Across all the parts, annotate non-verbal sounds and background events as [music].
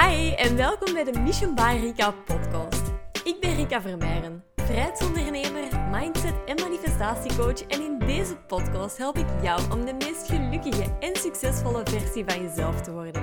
Hi en welkom bij de Mission by Rika podcast. Ik ben Rika Vermeijren, vrijheidsondernemer, mindset en manifestatiecoach en in deze podcast help ik jou om de meest gelukkige en succesvolle versie van jezelf te worden.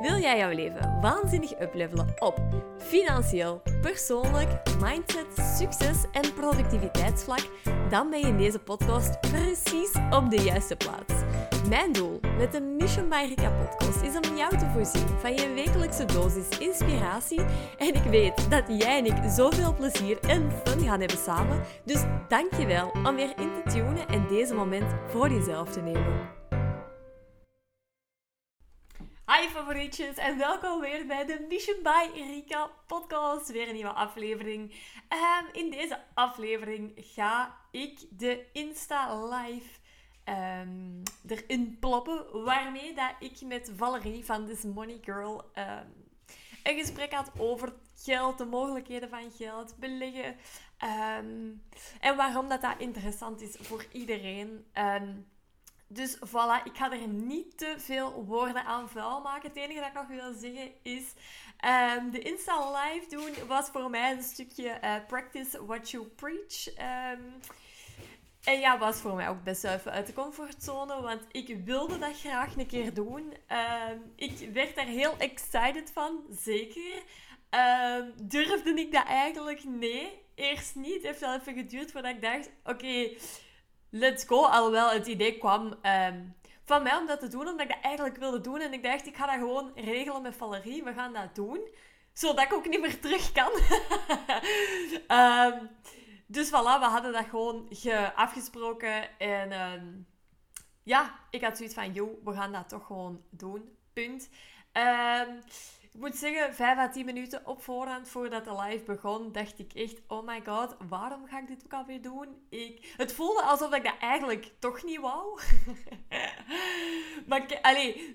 Wil jij jouw leven waanzinnig uplevelen op financieel, persoonlijk, mindset, succes en productiviteitsvlak? Dan ben je in deze podcast precies op de juiste plaats. Mijn doel met de Mission by Rika podcast is om jou te voorzien van je wekelijkse dosis inspiratie. En ik weet dat jij en ik zoveel plezier en fun gaan hebben samen. Dus dankjewel om weer in te tunen en deze moment voor jezelf te nemen. Hi favorietjes en welkom weer bij de Mission by Rika podcast. Weer een nieuwe aflevering. Um, in deze aflevering ga ik de Insta Live um, erin ploppen. Waarmee dat ik met Valerie van This Money Girl um, een gesprek had over geld, de mogelijkheden van geld, beleggen. En waarom dat, dat interessant is voor iedereen. Dus voilà, ik ga er niet te veel woorden aan vuil maken. Het enige dat ik nog wil zeggen is... de Insta Live doen was voor mij een stukje uh, practice what you preach. En ja, was voor mij ook best even uit de comfortzone, want ik wilde dat graag een keer doen. Uh, ik werd daar heel excited van, zeker. Durfde ik dat eigenlijk? Nee, eerst niet. Het heeft wel even geduurd voordat ik dacht, oké, let's go. Alhoewel het idee kwam ehm, van mij om dat te doen, omdat ik dat eigenlijk wilde doen. En ik dacht, ik ga dat gewoon regelen met Valerie. We gaan dat doen, zodat ik ook niet meer terug kan. um, [laughs] Dus voilà, we hadden dat gewoon afgesproken. En uh, ja, ik had zoiets van, joh, we gaan dat toch gewoon doen. Punt. Uh, ik moet zeggen, 5 à 10 minuten op voorhand voordat de live begon, dacht ik echt, oh my god, waarom ga ik dit ook alweer doen? Ik... Het voelde alsof ik dat eigenlijk toch niet wou. [laughs] maar,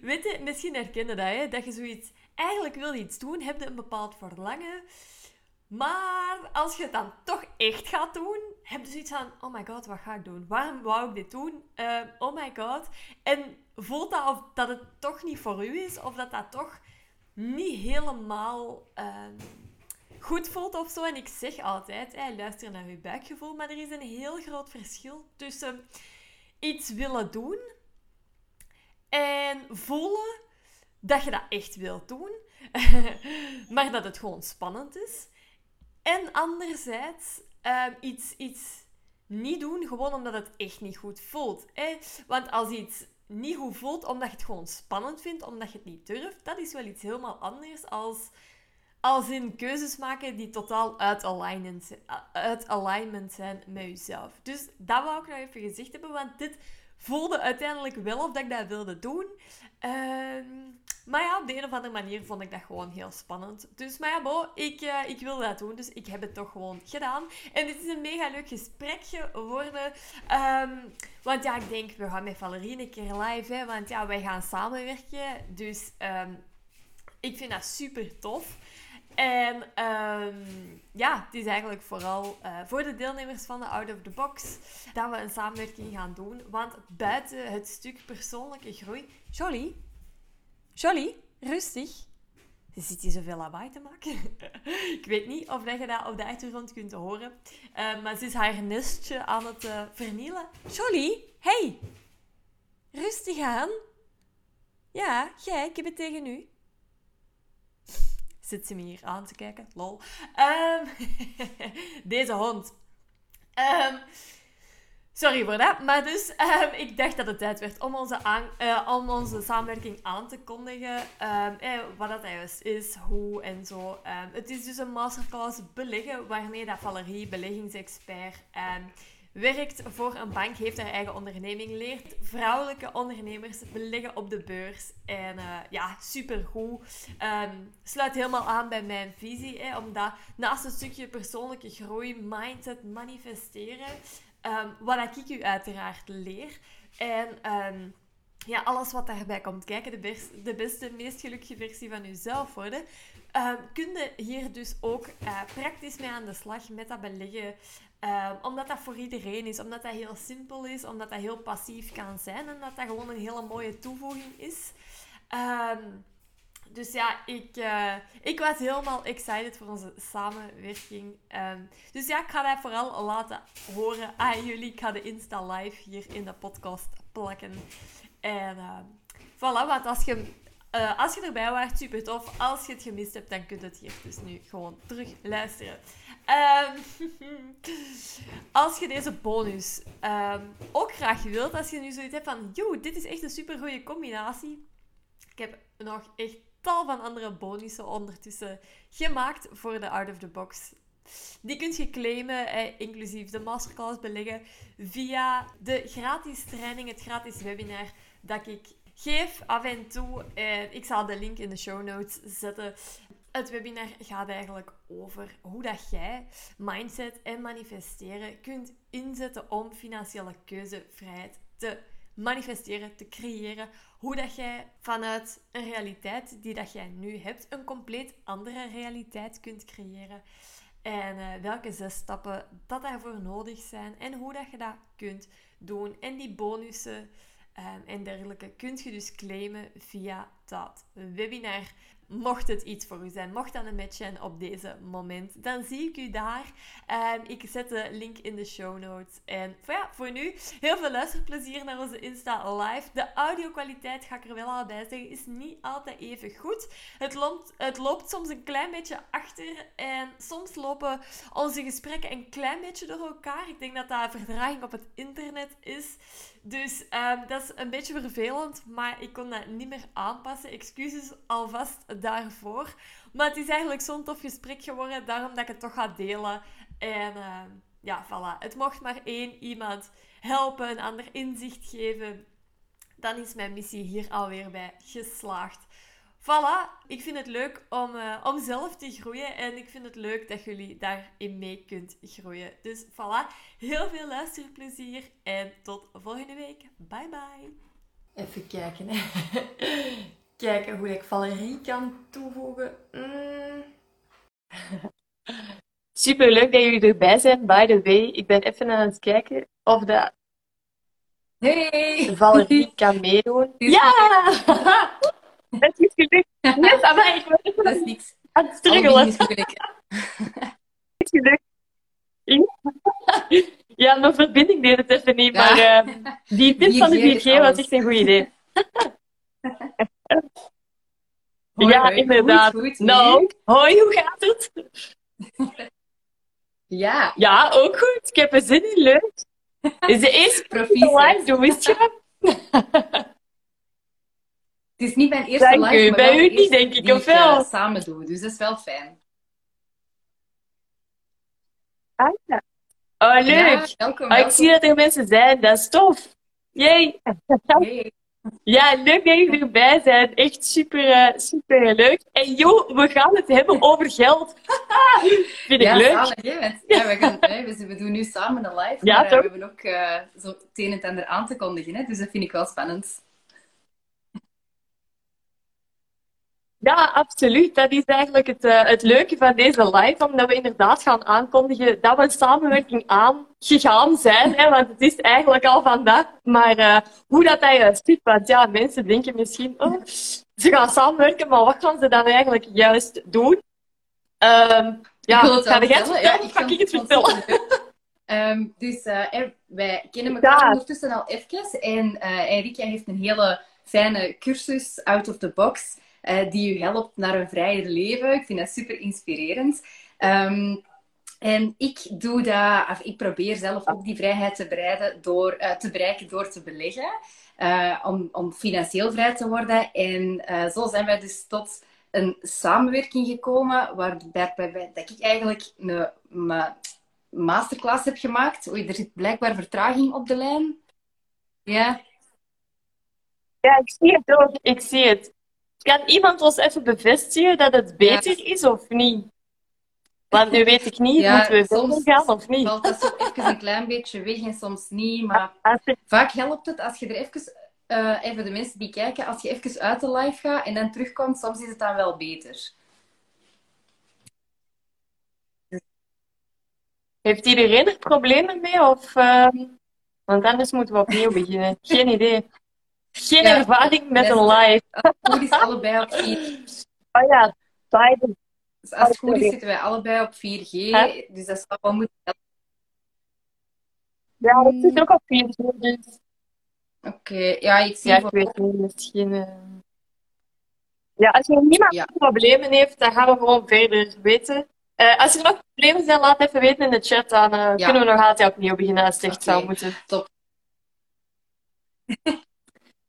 weet je, misschien herkennen dat, hè? Dat je zoiets, eigenlijk wil iets doen, heb je een bepaald verlangen. Maar als je het dan toch echt gaat doen, heb je zoiets van: oh my god, wat ga ik doen? Waarom wou ik dit doen? Uh, oh my god. En voelt dat of dat het toch niet voor u is, of dat dat toch niet helemaal uh, goed voelt of zo. En ik zeg altijd: hey, luister naar je buikgevoel, maar er is een heel groot verschil tussen iets willen doen en voelen dat je dat echt wilt doen, [laughs] maar dat het gewoon spannend is. En anderzijds uh, iets, iets niet doen, gewoon omdat het echt niet goed voelt. Hè? Want als iets niet goed voelt, omdat je het gewoon spannend vindt, omdat je het niet durft, dat is wel iets helemaal anders als, als in keuzes maken die totaal uit alignment, uit alignment zijn met jezelf. Dus dat wou ik nog even gezegd hebben, want dit voelde uiteindelijk wel of dat ik dat wilde doen. Ehm, maar ja, op de een of andere manier vond ik dat gewoon heel spannend. Dus, maar ja, bo, ik, uh, ik wil dat doen, dus ik heb het toch gewoon gedaan. En dit is een mega leuk gesprek geworden. Um, want ja, ik denk, we gaan met Valerie een keer live, hè, want ja, wij gaan samenwerken. Dus um, ik vind dat super tof. En um, ja, het is eigenlijk vooral uh, voor de deelnemers van de Out of the Box dat we een samenwerking gaan doen. Want buiten het stuk persoonlijke groei... Jolly, Jolly, rustig. Ze zit hier zoveel lawaai te maken. [laughs] ik weet niet of je dat op de achtergrond kunt horen. Uh, maar ze is haar nestje aan het uh, vernielen. Jolly, hey! Rustig aan. Ja, jij, ik heb het tegen u zit ze me hier aan te kijken. Lol. Um, [laughs] deze hond. Um, sorry voor dat. Maar dus, um, ik dacht dat het tijd werd om onze, uh, om onze samenwerking aan te kondigen. Eh, wat dat juist is, hoe en zo. het is dus een masterclass beleggen, waarmee dat Valerie, beleggingsexpert werkt voor een bank, heeft haar eigen onderneming, leert vrouwelijke ondernemers beleggen op de beurs. En uh, ja, supergoed. Sluit helemaal aan bij mijn visie, hè, omdat naast een stukje persoonlijke groei, mindset, manifesteren, um, wat ik u uiteraard leer. En um, ja, alles wat daarbij komt kijken, de, best, de beste, meest gelukkige versie van uzelf worden. Uh, kun je hier dus ook uh, praktisch mee aan de slag met dat beleggen Um, omdat dat voor iedereen is, omdat dat heel simpel is, omdat dat heel passief kan zijn en dat dat gewoon een hele mooie toevoeging is. Um, dus ja, ik, eh, ik was helemaal excited voor onze samenwerking. Ehm, dus ja, ik ga dat vooral laten horen aan jullie. Ik ga de Insta live hier in de podcast plakken. En uh, voilà, want als je, uh, als je erbij was, super tof. Als je het gemist hebt, dan kun je het hier dus nu gewoon terug luisteren. Um, [laughs] als je deze bonus ook graag wilt, als je nu zoiets hebt van, joh, dit is echt een super goede combinatie. Ik heb nog echt tal van andere bonussen ondertussen gemaakt voor de Art of the Box. Die kunt je claimen, inclusief de masterclass beleggen, via de gratis training, het gratis webinar dat ik geef af en toe. Eh, ik zal de link in de show notes zetten. Het webinar gaat eigenlijk over hoe dat jij mindset en manifesteren kunt inzetten om financiële keuzevrijheid te manifesteren, te creëren. Hoe dat jij vanuit een realiteit die dat jij nu hebt, een compleet andere realiteit kunt creëren. En uh, welke zes stappen dat daarvoor nodig zijn en hoe dat je dat kunt doen. En die bonussen um, en dergelijke kunt je dus claimen via dat webinar. Mocht het iets voor u zijn, mocht dat een match zijn op deze moment, dan zie ik u daar. Ik zet de link in de show notes. En voor, ja, voor nu, heel veel luisterplezier naar onze Insta Live. De audio-kwaliteit, ga ik er wel al bij zeggen, is niet altijd even goed. Het loopt, het loopt soms een klein beetje achter en soms lopen onze gesprekken een klein beetje door elkaar. Ik denk dat dat verdraging op het internet is. Dus um, dat is een beetje vervelend, maar ik kon dat niet meer aanpassen. Excuses alvast daarvoor. Maar het is eigenlijk zo'n tof gesprek geworden, daarom dat ik het toch ga delen. En uh, ja, voilà. Het mocht maar één iemand helpen, een ander inzicht geven. Dan is mijn missie hier alweer bij geslaagd. Voilà, ik vind het leuk om, uh, om zelf te groeien en ik vind het leuk dat jullie daarin mee kunt groeien. Dus voilà, heel veel luisterplezier en tot volgende week. Bye bye. Even kijken. [laughs] kijken hoe ik Valerie kan toevoegen. Mm. [laughs] Super leuk dat jullie erbij zijn. By the way, ik ben even aan het kijken of de Hey! Valerie kan meedoen. [laughs] Ja! Het is gelukt. Yes, maar ik ben Dat is niks. aan het struggelen. is gelukt. Ja, mijn verbinding deed het even niet, Ja. maar eh, die tip van de 4G is 4G was echt een goed idee. Hoi, ja, hoi. inderdaad. Goed, goed. nou, hoi, hoe gaat het? Ja, Ja, ook goed. Ik heb er zin in, leuk. Is de eerste live doen, wist je? [laughs] Het is niet mijn eerste Dank live, u. maar Bij wel u de niet, eerste denk ik, die of wel? eh, samen doe, dus dat is wel fijn. Ah, ja. Oh, leuk. Ja, welkom, Ah, ik welkom. zie dat er mensen zijn, dat is tof. Jee. Hey. Ja, leuk dat jullie erbij zijn. Echt super, eh, super leuk. En joh, we gaan het hebben over geld. [laughs] Vind ik Ja, leuk. zalig, ja, we, gaan, we, we doen nu samen een live, Ja, maar eh, toch? we hebben ook eh, zo het een en het ander aan te kondigen, hè? dus dat vind ik wel spannend. Ja, absoluut. Dat is eigenlijk het, eh, het leuke van deze live, omdat we inderdaad gaan aankondigen dat we een samenwerking aangegaan zijn. Hè, want het is eigenlijk al vandaag. Maar eh, hoe dat, dat juist zit, want ja, mensen denken misschien, oh, ze gaan samenwerken, maar wat gaan ze dan eigenlijk juist doen? Ehm, ja, ik wil het ga wel jij het vertellen. vertellen Ja, of ga ik het vertellen? Ehm, dus eh, er- wij kennen elkaar Ja. ondertussen al even. En Erika heeft een hele fijne cursus, Out of the Box, eh, die u helpt naar een vrijer leven. Ik vind dat super inspirerend. Ehm, en ik doe dat, of ik probeer zelf ook die vrijheid te bereiden door, eh, te bereiken door te beleggen. eh, om, om financieel vrij te worden. En zo zijn wij dus tot een samenwerking gekomen waarbij dat ik eigenlijk een ma- masterclass heb gemaakt. Oei, er zit blijkbaar vertraging op de lijn. Ja, Ja, ik zie het ook. Ik zie het. Kan iemand ons even bevestigen dat het beter is of niet? Want nu weet ik niet, Ja, moeten we soms gaan of niet? valt dat zo even een klein beetje weg en soms niet. Maar vaak helpt het als je er even, eh, even de mensen die kijken, als je even uit de live gaat en dan terugkomt, soms is het dan wel beter. Heeft iedereen er problemen mee? Of, ehm, Want anders moeten we opnieuw beginnen. Geen idee. Geen Ja. ervaring met een live. Als het goed is, allebei op 4. [laughs] Oh ja, beide. Dus als het goed is, zitten wij allebei op 4G. Hè? Dus dat zou wel moeten. Ja, dat zit ook op 4 dus. Oké, ja, ik zie Ja, ik weet niet, misschien... eh. Ja, als er niemand Ja. problemen heeft, dan gaan we gewoon verder weten. Eh, als er nog problemen zijn, laat even weten in de chat, dan Ja. kunnen we nog altijd opnieuw beginnen als het echt zou moeten. top.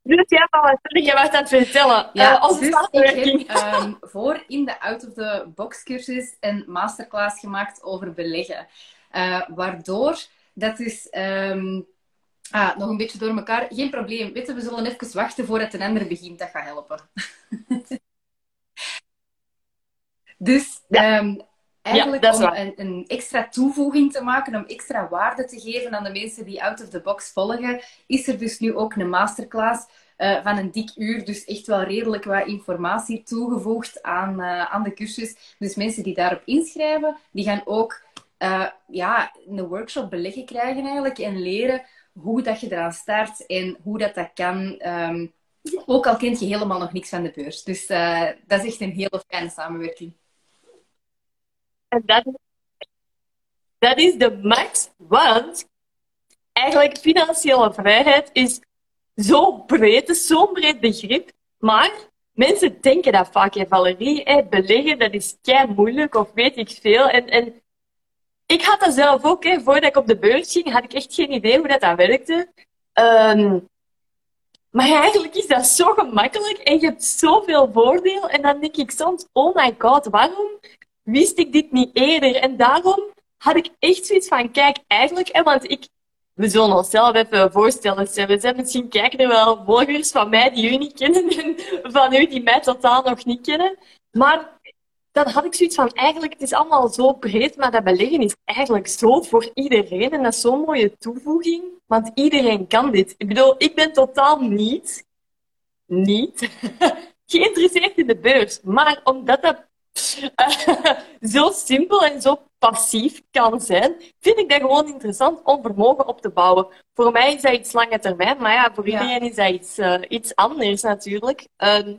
Dus sorry, je was aan het vertellen. Ja, Eh, onze dus ik heb ehm, voor in de out-of-the-box cursus een masterclass gemaakt over beleggen. Eh, waardoor dat is ehm, ah, nog een beetje door elkaar. Geen probleem. Weet je, we zullen even wachten voordat een ander begint. Dat gaat helpen. [laughs] dus Ja. ehm, eigenlijk is om een, een extra toevoeging te maken, om extra waarde te geven aan de mensen die out of the box volgen, is er dus nu ook een masterclass eh, van een dik uur. Dus echt wel redelijk wat informatie toegevoegd aan, eh, aan de cursus. Dus mensen die daarop inschrijven, die gaan ook eh, ja, een workshop beleggen krijgen eigenlijk en leren hoe dat je eraan start en hoe dat, dat kan. Ehm, ook al kent je helemaal nog niks van de beurs. Dus dat is echt een hele fijne samenwerking. En dat, dat is de max, want eigenlijk financiële vrijheid is zo breed, zo'n breed begrip, maar mensen denken dat vaak, hè, Valerie, beleggen, dat is kei moeilijk of weet ik veel. En, en ik had dat zelf ook, hè, voordat ik op de beurs ging, had ik echt geen idee hoe dat, dat werkte. Ehm, maar eigenlijk is dat zo gemakkelijk en je hebt zoveel voordeel. En dan denk ik soms, oh my god, waarom wist ik dit niet eerder? En daarom had ik echt zoiets van, kijk, eigenlijk, hè, want ik, we zullen onszelf even voorstellen. Er zijn misschien kijken er wel volgers van mij die u niet kennen [laughs] en van u die mij totaal nog niet kennen. Maar dan had ik zoiets van, eigenlijk, het is allemaal zo breed, maar dat beleggen is eigenlijk zo voor iedereen. En dat is zo'n mooie toevoeging, want iedereen kan dit. Ik bedoel, ik ben totaal niet, niet [laughs] geïnteresseerd in de beurs. Maar omdat dat [laughs] zo simpel en zo passief kan zijn, vind ik dat gewoon interessant om vermogen op te bouwen. Voor mij is dat iets lange termijn, maar ja, voor Ja. iedereen is dat iets, eh, iets anders natuurlijk. Ehm,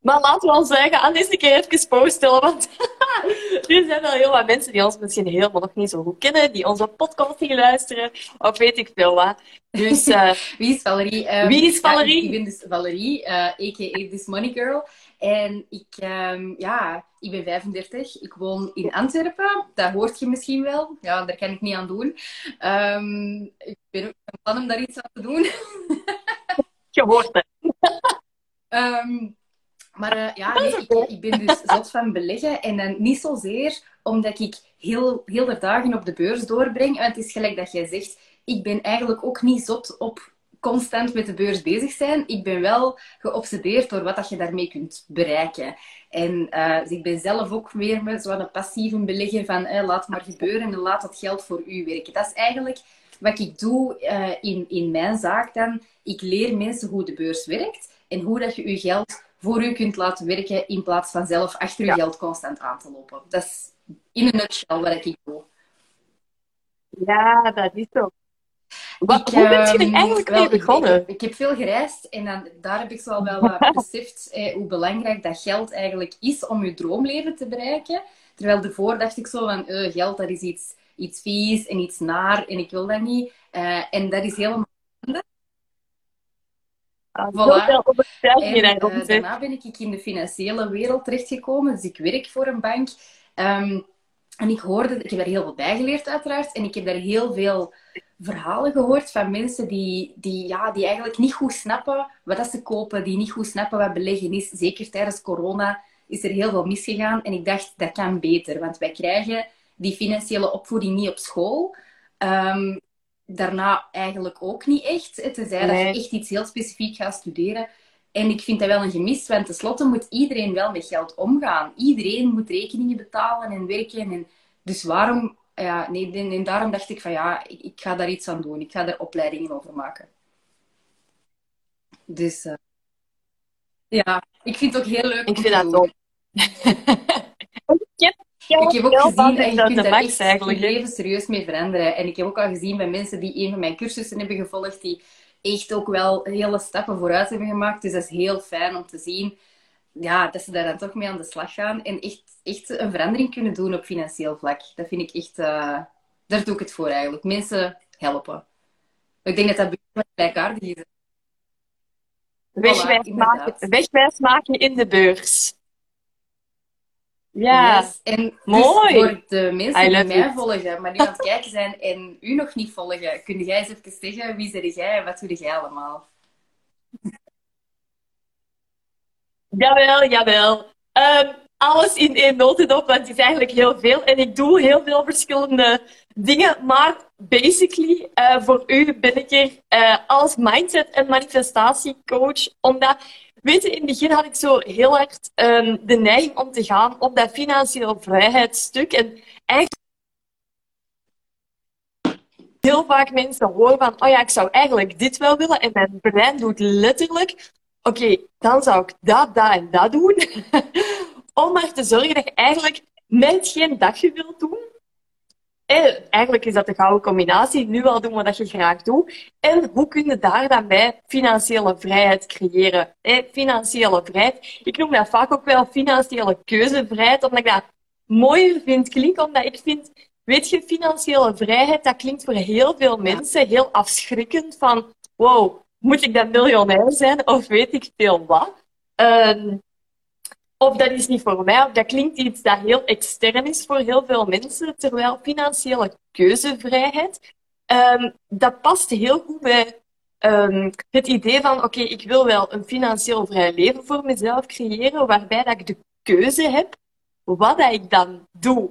maar laten we ons zeggen, aan deze keer even voorstellen, want [laughs] er zijn wel heel wat mensen die ons misschien helemaal nog niet zo goed kennen, die onze podcast niet luisteren, of weet ik veel wat. Dus [laughs] eh, Wie is Valerie? Ehm, Wie is Valerie? ja, ik, ben dus Valerie, eh, a.k.a. This Money Girl. En ik, ehm, ja, ik ben 35. Ik woon in Antwerpen. Dat hoort je misschien wel. Ja, daar kan ik niet aan doen. Ehm, ik ben ook van plan om daar iets aan te doen. [laughs] je hoort het. [laughs] Ehm, maar eh, ja, nee, ik, ik ben dus zot van beleggen. En dan niet zozeer omdat ik heel, heel de dagen op de beurs doorbreng. Want het is gelijk dat jij zegt, ik ben eigenlijk ook niet zot op constant met de beurs bezig zijn. Ik ben wel geobsedeerd door wat dat je daarmee kunt bereiken. En eh, dus ik ben zelf ook weer met zo'n passieve belegger van eh, laat maar gebeuren en laat dat geld voor u werken. Dat is eigenlijk wat ik doe eh, in, in mijn zaak dan. Ik leer mensen hoe de beurs werkt en hoe dat je je geld voor u kunt laten werken in plaats van zelf achter je Ja. geld constant aan te lopen. Dat is in een nutshell wat ik doe. Ja, dat is zo. Wat, Ik, hoe ben je er ehm, eigenlijk wel, mee Ik, begonnen? ik heb veel gereisd en dan, daar heb ik zo wel wat [laughs] beseft eh, hoe belangrijk dat geld eigenlijk is om je droomleven te bereiken. Terwijl ervoor dacht ik zo van, eh, geld dat is iets, iets vies en iets naar en ik wil dat niet. Eh, en dat is helemaal... Ah, voilà. En daarna ben ik in de financiële wereld terechtgekomen. Dus ik werk voor een bank. Ehm, en ik hoorde, ik heb daar heel veel bij geleerd uiteraard. En ik heb daar heel veel verhalen gehoord van mensen die, die, ja, die eigenlijk niet goed snappen wat dat ze kopen. Die niet goed snappen wat beleggen is. Zeker tijdens corona is er heel veel misgegaan. En ik dacht, dat kan beter. Want wij krijgen die financiële opvoeding niet op school. Ehm, daarna eigenlijk ook niet echt. Tenzij dat je echt iets heel specifiek gaat studeren. En ik vind dat wel een gemis, want tenslotte moet iedereen wel met geld omgaan. Iedereen moet rekeningen betalen en werken. En dus waarom... Ja, nee, en, en daarom dacht ik van ja, ik, ik ga daar iets aan doen. Ik ga daar opleidingen over maken. Dus eh, ja, ik vind het ook heel leuk Ik vind dat top. ik heb, Ik heb ook gezien dat je kunt daar max echt je leven serieus mee veranderen. En ik heb ook al gezien bij mensen die een van mijn cursussen hebben gevolgd, die echt ook wel hele stappen vooruit hebben gemaakt. Dus dat is heel fijn om te zien ja, dat ze daar dan toch mee aan de slag gaan en echt, echt een verandering kunnen doen op financieel vlak. Dat vind ik echt, uh, daar doe ik het voor eigenlijk. Mensen helpen. Ik denk dat dat gelijkaardig is. Wegwijs, maken, wegwijs maken in de beurs. Ja, yes. en dus mooi. voor de mensen die mij volgen, maar die aan het kijken zijn en u nog niet volgen, kun jij eens even zeggen wie zeg jij en wat doe jij allemaal? Jawel, jawel. Um, alles in één notendop, want het is eigenlijk heel veel. En ik doe heel veel verschillende dingen. Maar basically, uh, voor u ben ik er uh, als mindset- en manifestatiecoach. Omdat, weet je, in het begin had ik zo heel erg um, de neiging om te gaan op dat financiële vrijheidsstuk. En eigenlijk heel vaak mensen horen van, oh ja, ik zou eigenlijk dit wel willen. En mijn brein doet letterlijk oké, dan zou ik dat, dat en dat doen. [laughs] Om maar te zorgen dat je eigenlijk met hetgeen dat je wilt doen, eh, eigenlijk is dat de gouden combinatie. Nu al doen wat je graag doet. En hoe kun je daar dan bij financiële vrijheid creëren? Eh, financiële vrijheid. Ik noem dat vaak ook wel financiële keuzevrijheid, omdat ik dat mooier vind klinken. Omdat ik vind, weet je, financiële vrijheid, dat klinkt voor heel veel mensen heel afschrikkend. Van, wow, moet ik dan miljonair zijn of weet ik veel wat. Um, of dat is niet voor mij, of dat klinkt iets dat heel extern is voor heel veel mensen, terwijl financiële keuzevrijheid, um, dat past heel goed bij um, het idee van, oké, ik wil wel een financieel vrij leven voor mezelf creëren, waarbij dat ik de keuze heb wat dat ik dan doe.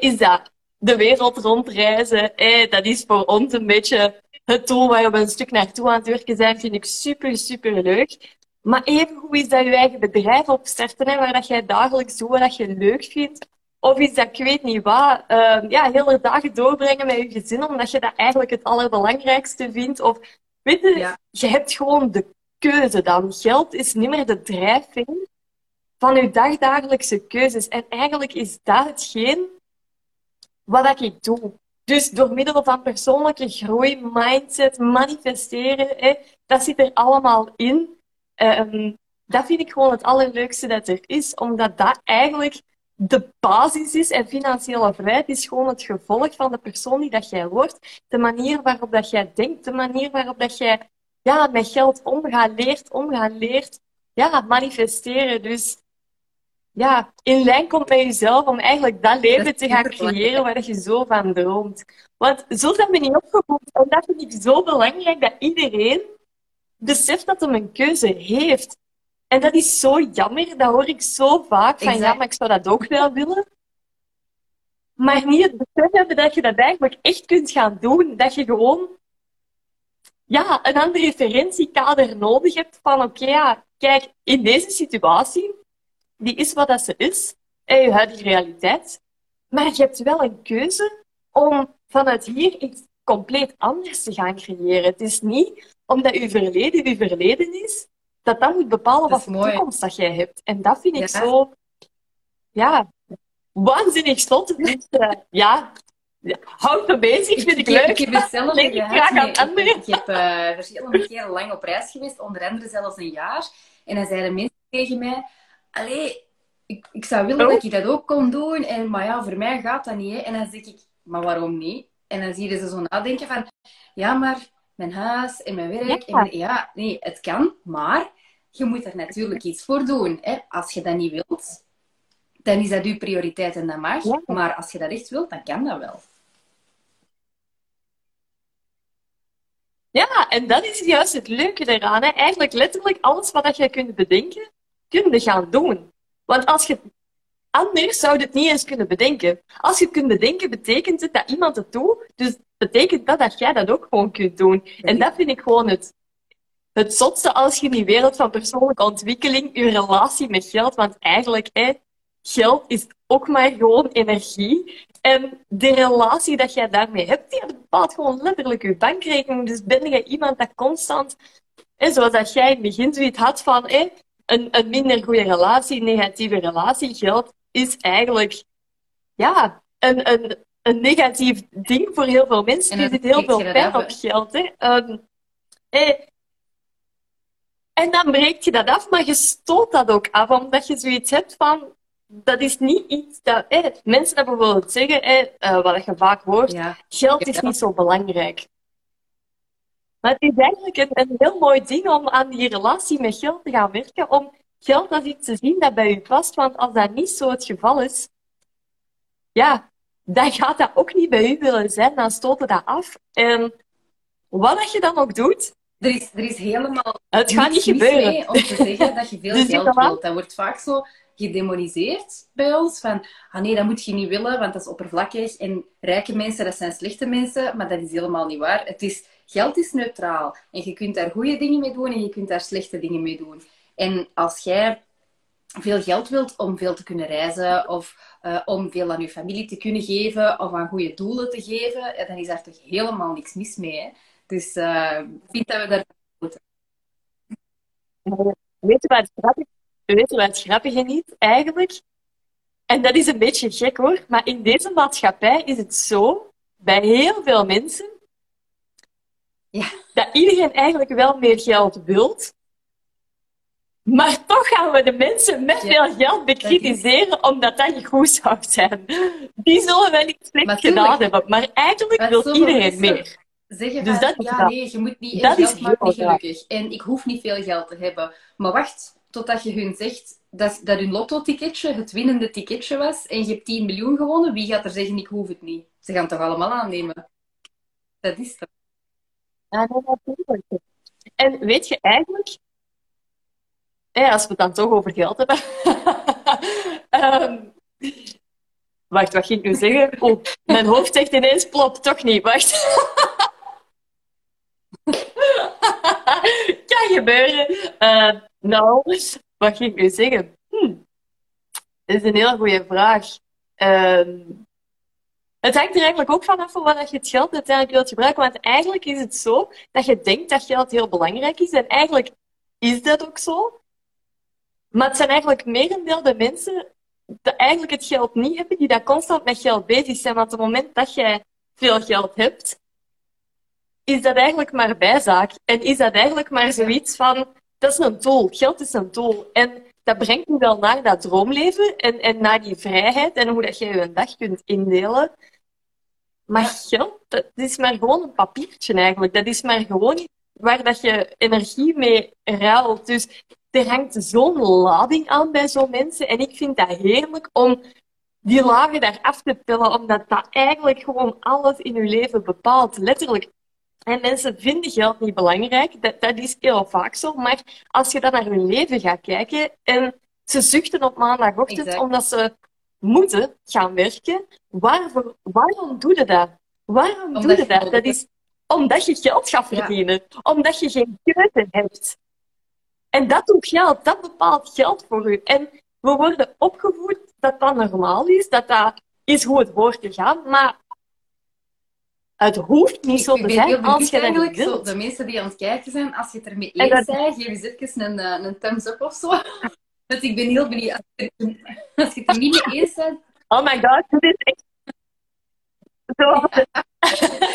Is dat de wereld rondreizen? Dat is voor ons een beetje het doel waar we een stuk naartoe aan het werken zijn, vind ik super, super leuk. Maar even hoe is dat je eigen bedrijf opstarten, hè, waar dat jij dagelijks doet wat je leuk vindt? Of is dat, ik weet niet wat, uh, ja, hele dagen doorbrengen met je gezin, omdat je dat eigenlijk het allerbelangrijkste vindt? Of, weet je, je hebt gewoon de keuze dan. Geld is niet meer de drijfveer van je dagdagelijkse keuzes. En eigenlijk is dat hetgeen wat ik doe. Dus door middel van persoonlijke groei, mindset, manifesteren, hè, dat zit er allemaal in. Um, dat vind ik gewoon het allerleukste dat er is, omdat dat eigenlijk de basis is. En financiële vrijheid is gewoon het gevolg van de persoon die dat jij wordt. De manier waarop dat jij denkt, de manier waarop dat jij ja, met geld omgaat, leert, omgaan, leert. Ja, manifesteren. Dus ja, in lijn komt met jezelf om eigenlijk dat leven te gaan creëren waar je zo van droomt. Want zo zijn we niet opgevoed. En dat vind ik zo belangrijk dat iedereen beseft dat hij een keuze heeft. En dat is zo jammer, dat hoor ik zo vaak van ja, maar ik zou dat ook wel willen. Maar niet het besef hebben dat je dat eigenlijk echt kunt gaan doen. Dat je gewoon ja, een ander referentiekader nodig hebt van oké, ja, kijk, in deze situatie die is wat dat ze is, in je huidige realiteit. Maar je hebt wel een keuze om vanuit hier iets compleet anders te gaan creëren. Het is niet omdat je verleden je verleden is, dat dat moet bepalen wat voor toekomst dat jij hebt. En dat vind ik zo, ja, waanzinnig slot. [laughs] Dus, uh, ja, houd me bezig, vind ik, leuk. Ik heb zelf [laughs] ik graag aan anderen. Ik heb uh, verschillende keren lang op reis geweest, onder andere zelfs een jaar. En dan zeiden mensen tegen mij, allee, ik, ik zou willen dat oh. je dat ook kon doen. En, maar ja, voor mij gaat dat niet. Hè. En dan zeg ik, maar waarom niet? En dan zie je ze zo nadenken van, ja, maar mijn huis en mijn werk. Ja. En, ja, nee, het kan, maar je moet er natuurlijk iets voor doen. Hè. Als je dat niet wilt, dan is dat uw prioriteit en dat mag. Maar als je dat echt wilt, dan kan dat wel. Ja, en dat is juist het leuke eraan. Hè. Eigenlijk letterlijk alles wat je kunt bedenken, kun je gaan doen. Want als je anders zou je het niet eens kunnen bedenken. Als je het kunt bedenken, betekent het dat iemand het doet. Dus betekent dat dat jij dat ook gewoon kunt doen. En dat vind ik gewoon het, het zotste als je in die wereld van persoonlijke ontwikkeling, je relatie met geld, want eigenlijk, hè, geld is ook maar gewoon energie. En de relatie dat jij daarmee hebt, die bepaalt gewoon letterlijk je bankrekening. Dus ben je iemand dat constant, hè, zoals dat jij in het begin zoiets had van, een, een minder goede relatie, negatieve relatie, geld is eigenlijk ja, een, een, een negatief ding voor heel veel mensen. Er zit heel veel pijn op geld. Hè. Um, En dan breek je dat af, maar je stoot dat ook af, omdat je zoiets hebt van, dat is niet iets dat... Eh, mensen dat bijvoorbeeld zeggen, eh, wat je vaak hoort, Ja. geld is niet zo belangrijk. Maar het is eigenlijk een, een heel mooi ding om aan die relatie met geld te gaan werken, om geld als iets te zien dat bij u past, want als dat niet zo het geval is, ja, dan gaat dat ook niet bij u willen zijn, dan stoot je dat af. En wat dat je dan ook doet, Er is, er is helemaal het gaat niet gebeuren. mee om te zeggen dat je [laughs] veel Dus geld wilt. Dat wordt vaak zo gedemoniseerd bij ons. Van, ah nee, dat moet je niet willen, want dat is oppervlakkig. En rijke mensen, dat zijn slechte mensen. Maar dat is helemaal niet waar. Het is, geld is neutraal. En je kunt daar goede dingen mee doen en je kunt daar slechte dingen mee doen. En als jij veel geld wilt om veel te kunnen reizen of eh, om veel aan je familie te kunnen geven of aan goede doelen te geven, dan is daar toch helemaal niks mis mee. Hè? Dus eh, ik vind dat we daar Weet je wat het grappige, weet je wat het grappige niet, eigenlijk? En dat is een beetje gek hoor, maar in deze maatschappij is het zo, bij heel veel mensen, Ja. dat iedereen eigenlijk wel meer geld wilt. Maar toch gaan we de mensen met Ja, veel geld bekritiseren omdat dat goed zou zijn. Die zullen wel iets slecht gedaan hebben, maar eigenlijk wil iedereen meer. zeggen Dus van, dat is ja dat. nee, je moet niet, Dat geld is maakt niet gelukkig. En ik hoef niet veel geld te hebben. Maar wacht totdat je hun zegt dat, dat hun lotto-ticketje het winnende ticketje was en je hebt 10 miljoen gewonnen. Wie gaat er zeggen, ik hoef het niet? Ze gaan het toch allemaal aannemen? Dat is toch... Ja, natuurlijk. En weet je eigenlijk, hè, als we het dan toch over geld hebben. [laughs] Ehm, wacht, wat ging ik nu zeggen? Oh, mijn hoofd zegt ineens plop, toch niet. Wacht. [laughs] kan gebeuren. Eh, nou, wat ging ik nu zeggen? Hm. Dat is een hele goede vraag. Ehm, het hangt er eigenlijk ook vanaf van wat je het geld uiteindelijk wilt gebruiken. Want eigenlijk is het zo dat je denkt dat geld heel belangrijk is. En eigenlijk is dat ook zo. Maar het zijn eigenlijk merendeel de mensen die eigenlijk het geld niet hebben, die daar constant met geld bezig zijn. Want op het moment dat jij veel geld hebt, is dat eigenlijk maar bijzaak. En is dat eigenlijk maar zoiets van, dat is een tool. Geld is een tool. En dat brengt je wel naar dat droomleven en, en naar die vrijheid en hoe dat je je dag kunt indelen. Maar geld, dat is maar gewoon een papiertje eigenlijk. Dat is maar gewoon waar dat je energie mee ruilt. Dus er hangt zo'n lading aan bij zo'n mensen. En ik vind dat heerlijk om die lagen daar af te pellen, omdat dat eigenlijk gewoon alles in je leven bepaalt. Letterlijk. En mensen vinden geld niet belangrijk. Dat, dat is heel vaak zo. Maar als je dan naar hun leven gaat kijken en ze zuchten op maandagochtend Exact. omdat ze moeten gaan werken, waarvoor, waarom doe je dat? Waarom Omdat doe je je dat? Dat is omdat je geld gaat Ja. verdienen. Omdat je geen keuze hebt. En dat doet geld. Dat bepaalt geld voor u. En we worden opgevoed dat dat normaal is. Dat dat is hoe het hoort te gaan. Maar het hoeft niet zo te zijn als je eigenlijk, zo, de mensen die aan het kijken zijn, als je het ermee En eens bent, geef eens even een, eh, een thumbs up of zo. [laughs] Dus ik ben heel benieuwd. Als je, het er niet mee eens bent, Oh my god, dit is echt... Zoals de,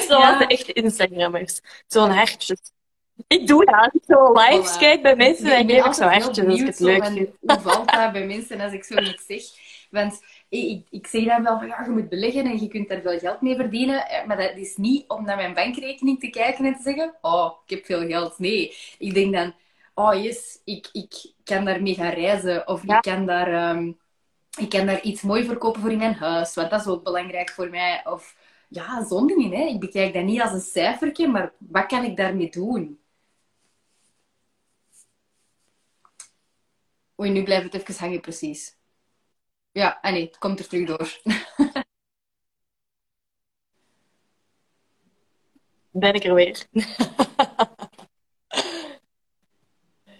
zoals Ja. de echte Instagrammers. Zo'n hartjes. Ik doe dat. Ik zo lives Voilà. kijk bij mensen, ben geef ik zo heel hartjes als ik het zo leuk van, vind. Hoe valt dat bij mensen als ik zoiets zeg? Want ik, ik, ik zeg dan wel van ja, je moet beleggen en je kunt daar veel geld mee verdienen. eh, Maar dat is niet om naar mijn bankrekening te kijken en te zeggen: Oh, ik heb veel geld. Nee, ik denk dan: Oh yes, ik, ik kan daarmee gaan reizen. Of Ja. ik, kan daar, ehm, ik kan daar iets mooi verkopen voor in mijn huis. Want dat is ook belangrijk voor mij. Of ja, zo'n dingen. Hè. Ik bekijk dat niet als een cijfertje, maar wat kan ik daarmee doen? Oei, nu blijft het even hangen, precies. Ja, ah nee, het komt er terug door. Ben ik er weer. [laughs]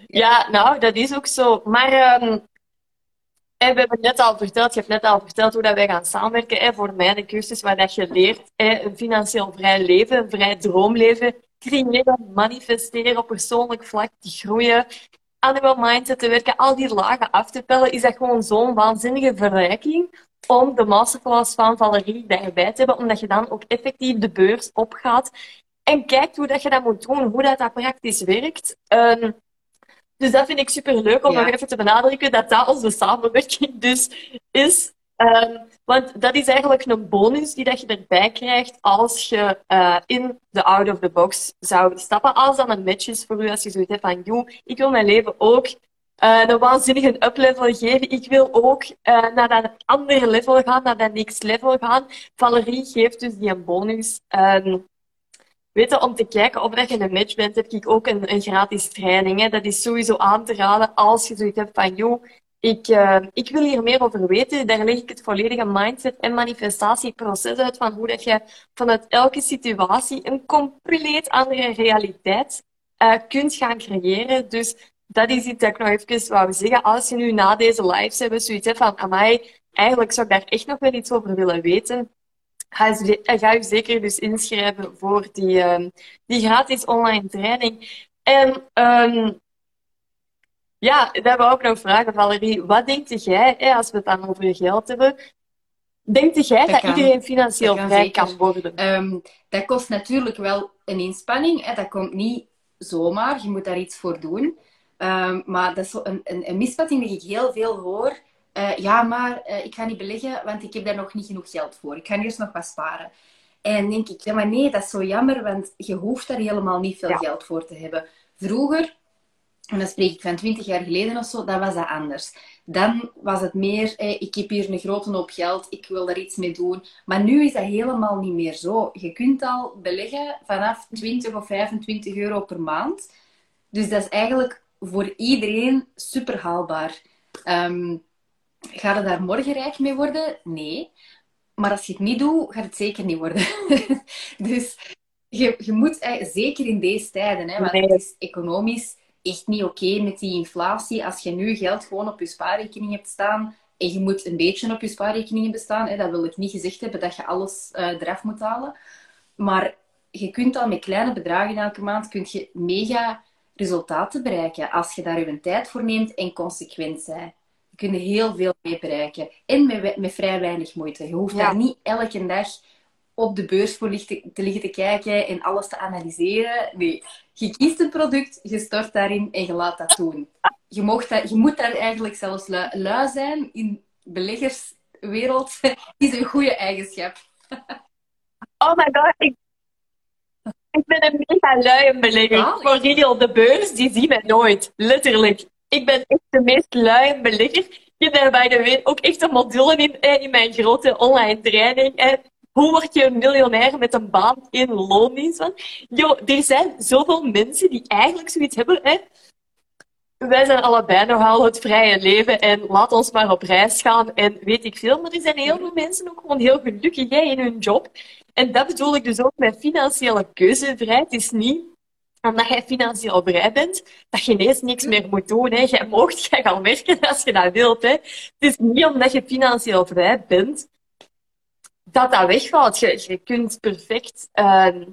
Ja, nou, dat is ook zo. Maar ehm, we hebben net al verteld, je hebt net al verteld hoe dat wij gaan samenwerken voor mij, de cursus waar dat je leert een financieel vrij leven, een vrij droomleven, creëren, manifesteren op persoonlijk vlak, te groeien, aan mindset te werken, al die lagen af te pellen, is dat gewoon zo'n waanzinnige verrijking om de masterclass van Valerie daarbij te hebben, omdat je dan ook effectief de beurs opgaat en kijkt hoe dat je dat moet doen, hoe dat, dat praktisch werkt. Ehm, Dus dat vind ik super leuk om Ja. nog even te benadrukken dat dat onze samenwerking dus is. Ehm, want dat is eigenlijk een bonus die dat je erbij krijgt als je eh, in de out of the box zou stappen. Als dat een match is voor u, als je zoiets hebt van, joh, ik wil mijn leven ook eh, een waanzinnige uplevel geven. Ik wil ook eh, naar dat andere level gaan, naar dat next level gaan. Valerie geeft dus die een bonus. Ehm, Weet je, om te kijken of dat je een match bent, heb ik ook een, een gratis training. Dat is sowieso aan te raden als je zoiets hebt van, joh, ik, eh, ik wil hier meer over weten. Daar leg ik het volledige mindset en manifestatieproces uit van hoe dat je vanuit elke situatie een compleet andere realiteit eh, kunt gaan creëren. Dus dat is iets dat ik nog even wou zeggen. Als je nu na deze lives hebt zoiets hebt van, amai, eigenlijk zou ik daar echt nog wel iets over willen weten. Ga, je- ga je zeker dus inschrijven voor die, ehm, die gratis online training. En ehm, ja, dat wou ik nog vragen, Valerie. Wat denk jij, hè, als we het dan over geld hebben, denk jij Dat dat, kan. iedereen financieel Dat kan vrij zeker. kan worden? Ehm, dat kost natuurlijk wel een inspanning. Hè. Dat komt niet zomaar. Je moet daar iets voor doen. Maar dat is een, een, een misvatting die ik heel veel hoor. Eh, ja, maar eh, ik ga niet beleggen, want ik heb daar nog niet genoeg geld voor. Ik ga eerst nog wat sparen. En denk ik, ja, maar nee, dat is zo jammer, want je hoeft daar helemaal niet veel Ja. geld voor te hebben. Vroeger, en dan spreek ik van 20 jaar geleden of zo, dan was dat anders. Dan was het meer, eh, ik heb hier een grote hoop geld, ik wil daar iets mee doen. Maar nu is dat helemaal niet meer zo. Je kunt al beleggen vanaf 20 of 25 euro per maand. Dus dat is eigenlijk voor iedereen super haalbaar. Ehm ga je daar morgen rijk mee worden? Nee. Maar als je het niet doet, gaat het zeker niet worden. [laughs] dus je, je moet, zeker in deze tijden, hè, want het is economisch echt niet oké met die inflatie. Als je nu geld gewoon op je spaarrekening hebt staan en je moet een beetje op je spaarrekening hebben staan, hè, dat wil ik niet gezegd hebben dat je alles eh, eraf moet halen. Maar je kunt al met kleine bedragen elke maand kunt je mega resultaten bereiken als je daar je tijd voor neemt en consequent bent. Je kunt heel veel mee bereiken. En met, met vrij weinig moeite. Je hoeft Ja. daar niet elke dag op de beurs voor te, te liggen te kijken en alles te analyseren. Nee, je kiest een product, je stort daarin en je laat dat doen. Je, mocht dat, je moet daar eigenlijk zelfs lui, lui zijn in beleggerswereld. [laughs] is een goede eigenschap. [laughs] Oh my god, ik, ik ben een mega luie belegger. Voor jullie op de beurs, die zien mij nooit. Letterlijk. Ik ben echt de meest luie belegger. Ik heb bij de way ook echt een module in, eh, in mijn grote online training. eh. Hoe word je een miljonair met een baan in loondienst? Want, joh, er zijn zoveel mensen die eigenlijk zoiets hebben. Hè. Wij zijn allebei nogal het vrije leven en laat ons maar op reis gaan en weet ik veel. Maar er zijn heel veel mensen ook gewoon heel gelukkig in hun job. En dat bedoel ik dus ook met financiële keuzevrijheid. Het is niet omdat jij financieel vrij bent, dat je ineens niks meer moet doen. Hè. Jij moogt jij gaan werken als je dat wilt. Hè. Het is niet omdat je financieel vrij bent, dat dat wegvalt. Je, je kunt perfect ehm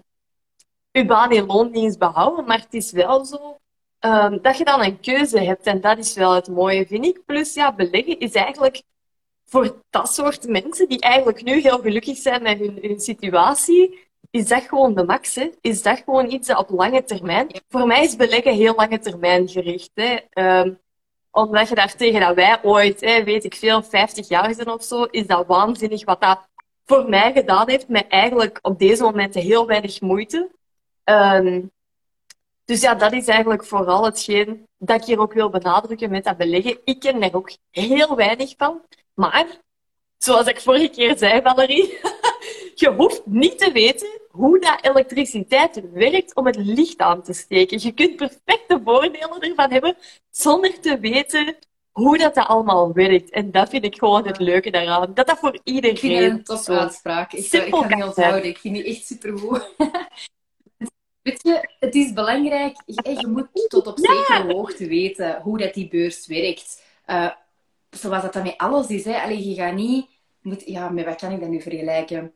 je baan in loondienst behouden, maar het is wel zo ehm, dat je dan een keuze hebt. En dat is wel het mooie, vind ik. Plus, ja, beleggen is eigenlijk voor dat soort mensen die eigenlijk nu heel gelukkig zijn met hun situatie, is dat gewoon de max. Hè? Is dat gewoon iets dat op lange termijn... Voor mij is beleggen heel lange termijn gericht. Hè? Ehm, omdat je daar tegen dat wij ooit, hè, weet ik veel, 50 jaar zijn of zo, is dat waanzinnig wat dat voor mij gedaan heeft met eigenlijk op deze momenten heel weinig moeite. Ehm, dus ja, dat is eigenlijk vooral hetgeen dat ik hier ook wil benadrukken met dat beleggen. Ik ken er ook heel weinig van. Maar, zoals ik vorige keer zei, Valerie, [laughs] je hoeft niet te weten hoe dat elektriciteit werkt om het licht aan te steken. Je kunt perfecte voordelen ervan hebben zonder te weten hoe dat, dat allemaal werkt. En dat vind ik gewoon het leuke daaraan. Dat dat voor Ik vind iedereen het een top uitspraak. Ik, simpel ik ga niet onthouden. Ik vind die echt supergoed. [laughs] Weet je, het is belangrijk. Je, je moet tot op zekere hoogte weten hoe dat die beurs werkt. Eh, zoals dat dan met alles is. Hè. Allee, je gaat niet... Moet, ja, met wat kan ik dat nu vergelijken?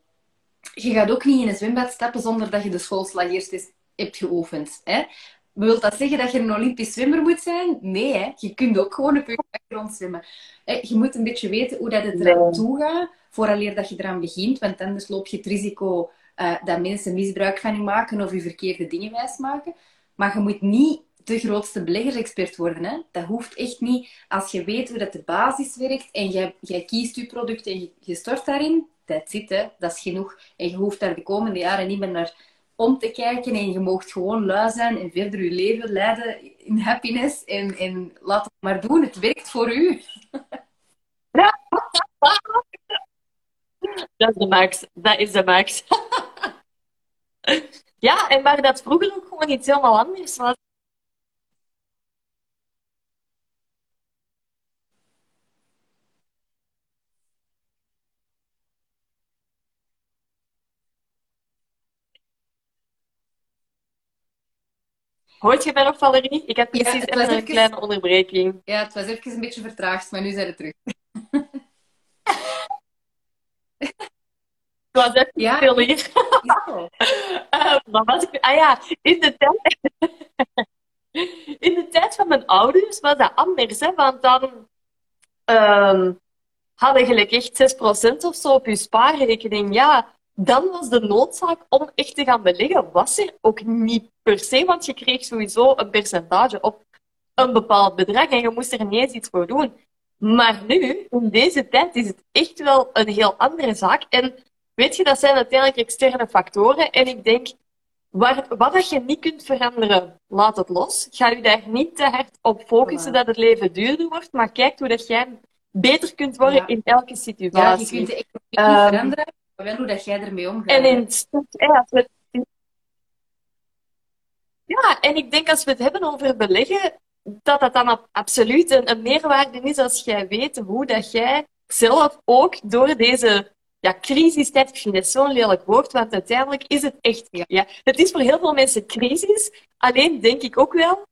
Je gaat ook niet in een zwembad stappen zonder dat je de schoolslag eerst eens hebt geoefend. Hè? Wil dat zeggen dat je een Olympisch zwemmer moet zijn? Nee, hè? je kunt ook gewoon op je grond zwemmen. Je moet een beetje weten hoe dat het eraan toe gaat, vooraleer dat je eraan begint. Want anders loop je het risico eh, dat mensen misbruik van je maken of je verkeerde dingen wijsmaken. Maar je moet niet de grootste beleggersexpert worden. Hè? Dat hoeft echt niet. Als je weet hoe dat de basis werkt en jij, jij kiest je product en je, je stort daarin, dat zit, hè? dat is genoeg. En je hoeft daar de komende jaren niet meer naar om te kijken en je moogt gewoon lui zijn en verder je leven leiden in happiness en, en laat het maar doen. Het werkt voor u. [laughs] Dat is de max. Dat is de max. [laughs] ja, en waar dat vroeger ook gewoon iets helemaal anders was. Hoort je mij nog, Valerie? Ik heb precies even een even- kleine onderbreking. Ja, het was even een beetje vertraagd, maar nu zijn we terug. [laughs] Het was even Ja. stil hier. [laughs] Eh, maar was ik... Ah ja, in de tijd... [laughs] in de tijd van mijn ouders was dat anders, hè. Want dan ehm hadden gelijk echt 6% of zo op je spaarrekening. Ja, dan was de noodzaak om echt te gaan beleggen, was er ook niet per se, want je kreeg sowieso een percentage op een bepaald bedrag en je moest er niet eens iets voor doen. Maar nu, in deze tijd, is het echt wel een heel andere zaak. En weet je, dat zijn uiteindelijk externe factoren. En ik denk, waar, wat dat je niet kunt veranderen, laat het los. Ga je daar niet te hard op focussen dat het leven duurder wordt, maar kijk hoe dat jij beter kunt worden Ja. in elke Ja, je situatie. kunt de economie niet veranderen, wel hoe dat jij ermee omgaat. En in het het- Ja, en ik denk als we het hebben over beleggen, dat dat dan ab- absoluut een, een meerwaarde is als jij weet hoe dat jij zelf ook door deze ja, crisistijd, ik vind dat zo'n lelijk woord, want uiteindelijk is het echt, Ja. ja, het is voor heel veel mensen crisis, alleen denk ik ook wel,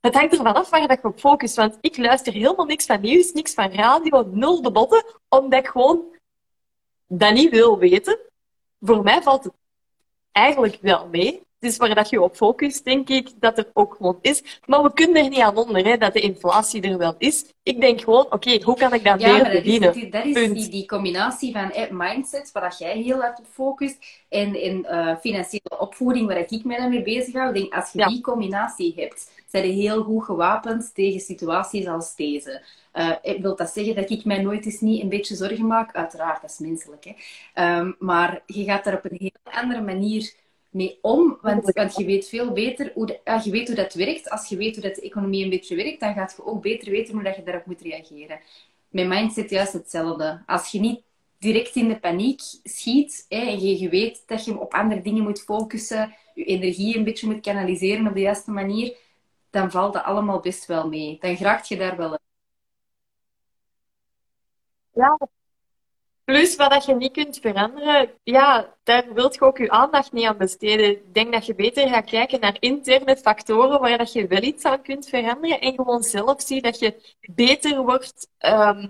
het hangt ervan af waar dat je op focust, want ik luister helemaal niks van nieuws, niks van radio, nul de botten, omdat ik gewoon dat niet wil weten. Voor mij valt het eigenlijk wel mee. Het is waar dat je op focust, denk ik, dat er ook gewoon is. Maar we kunnen er niet aan onder, hè, dat de inflatie er wel is. Ik denk gewoon, oké, hoe kan ik dat Ja, meer dat dat is, dat is die, die combinatie van eh, mindset, waar dat jij heel hard op focust, en, en eh, financiële opvoeding, waar ik mij dan mee bezig hou. Ik denk, als je Ja. die combinatie hebt, zijn je heel goed gewapend tegen situaties als deze. Eh, ik wil dat zeggen dat ik mij nooit eens niet een beetje zorgen maak? Uiteraard, dat is menselijk. Hè? Ehm, maar je gaat daar op een heel andere manier mee om, want, want je weet veel beter hoe, de- ja, je weet hoe dat werkt. Als je weet hoe dat de economie een beetje werkt, dan gaat je ook beter weten hoe dat je daarop moet reageren. Mijn mindset juist hetzelfde. Als je niet direct in de paniek schiet hè, en je, je weet dat je op andere dingen moet focussen, je energie een beetje moet kanaliseren op de juiste manier, dan valt dat allemaal best wel mee. Dan geraakt je daar wel. Ja. Plus, wat dat je niet kunt veranderen, ja, daar wilt je ook je aandacht niet aan besteden. Ik denk dat je beter gaat kijken naar interne factoren waar dat je wel iets aan kunt veranderen en gewoon zelf zie dat je beter wordt ehm,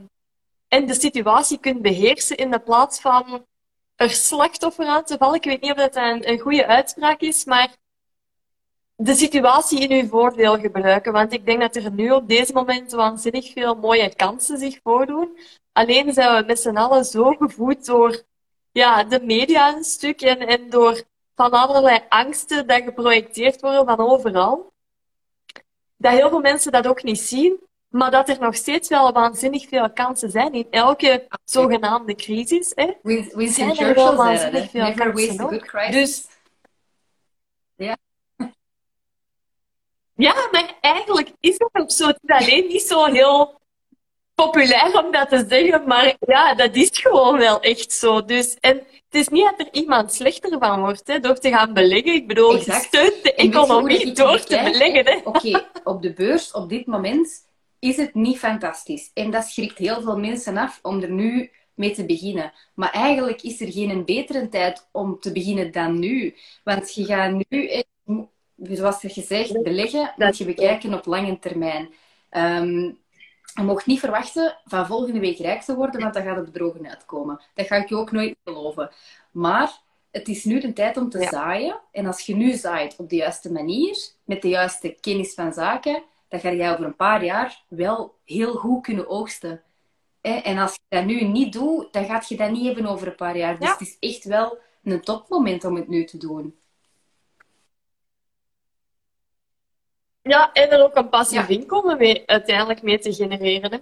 en de situatie kunt beheersen in de plaats van er slachtoffer aan te vallen. Ik weet niet of dat een, een goede uitspraak is, maar de situatie in uw voordeel gebruiken. Want ik denk dat er nu op deze moment waanzinnig veel mooie kansen zich voordoen. Alleen zijn we met z'n allen zo gevoed door ja, de media een stuk en, en door van allerlei angsten dat geprojecteerd worden van overal. Dat heel veel mensen dat ook niet zien, maar dat er nog steeds wel waanzinnig veel kansen zijn in elke zogenaamde crisis. Hè. Win- Winston Zijn er wel waanzinnig veel kansen. Dus- Ja. Ja, maar eigenlijk is het ook zo. Het is alleen niet zo heel populair om dat te zeggen, maar ja, dat is gewoon wel echt zo. Dus, en het is niet dat er iemand slechter van wordt hè, door te gaan beleggen. Ik bedoel, Exact. je steunt de economie door te beleggen. Oké, op de beurs op dit moment is het niet fantastisch. En dat schrikt heel veel mensen af om er nu mee te beginnen. Maar eigenlijk is er geen betere tijd om te beginnen dan nu. Want je gaat nu, zoals er gezegd, beleggen, moet je bekijken op lange termijn. Ehm, je mocht niet verwachten van volgende week rijk te worden, want dan gaat het drogen uitkomen. Dat ga ik je ook nooit geloven. Maar het is nu de tijd om te Ja. zaaien. En als je nu zaait op de juiste manier, met de juiste kennis van zaken, dan ga je over een paar jaar wel heel goed kunnen oogsten. En als je dat nu niet doet, dan gaat je dat niet hebben over een paar jaar. Dus Ja. het is echt wel een topmoment om het nu te doen. Ja, en er ook een passief Ja. inkomen mee, uiteindelijk mee te genereren. Hè.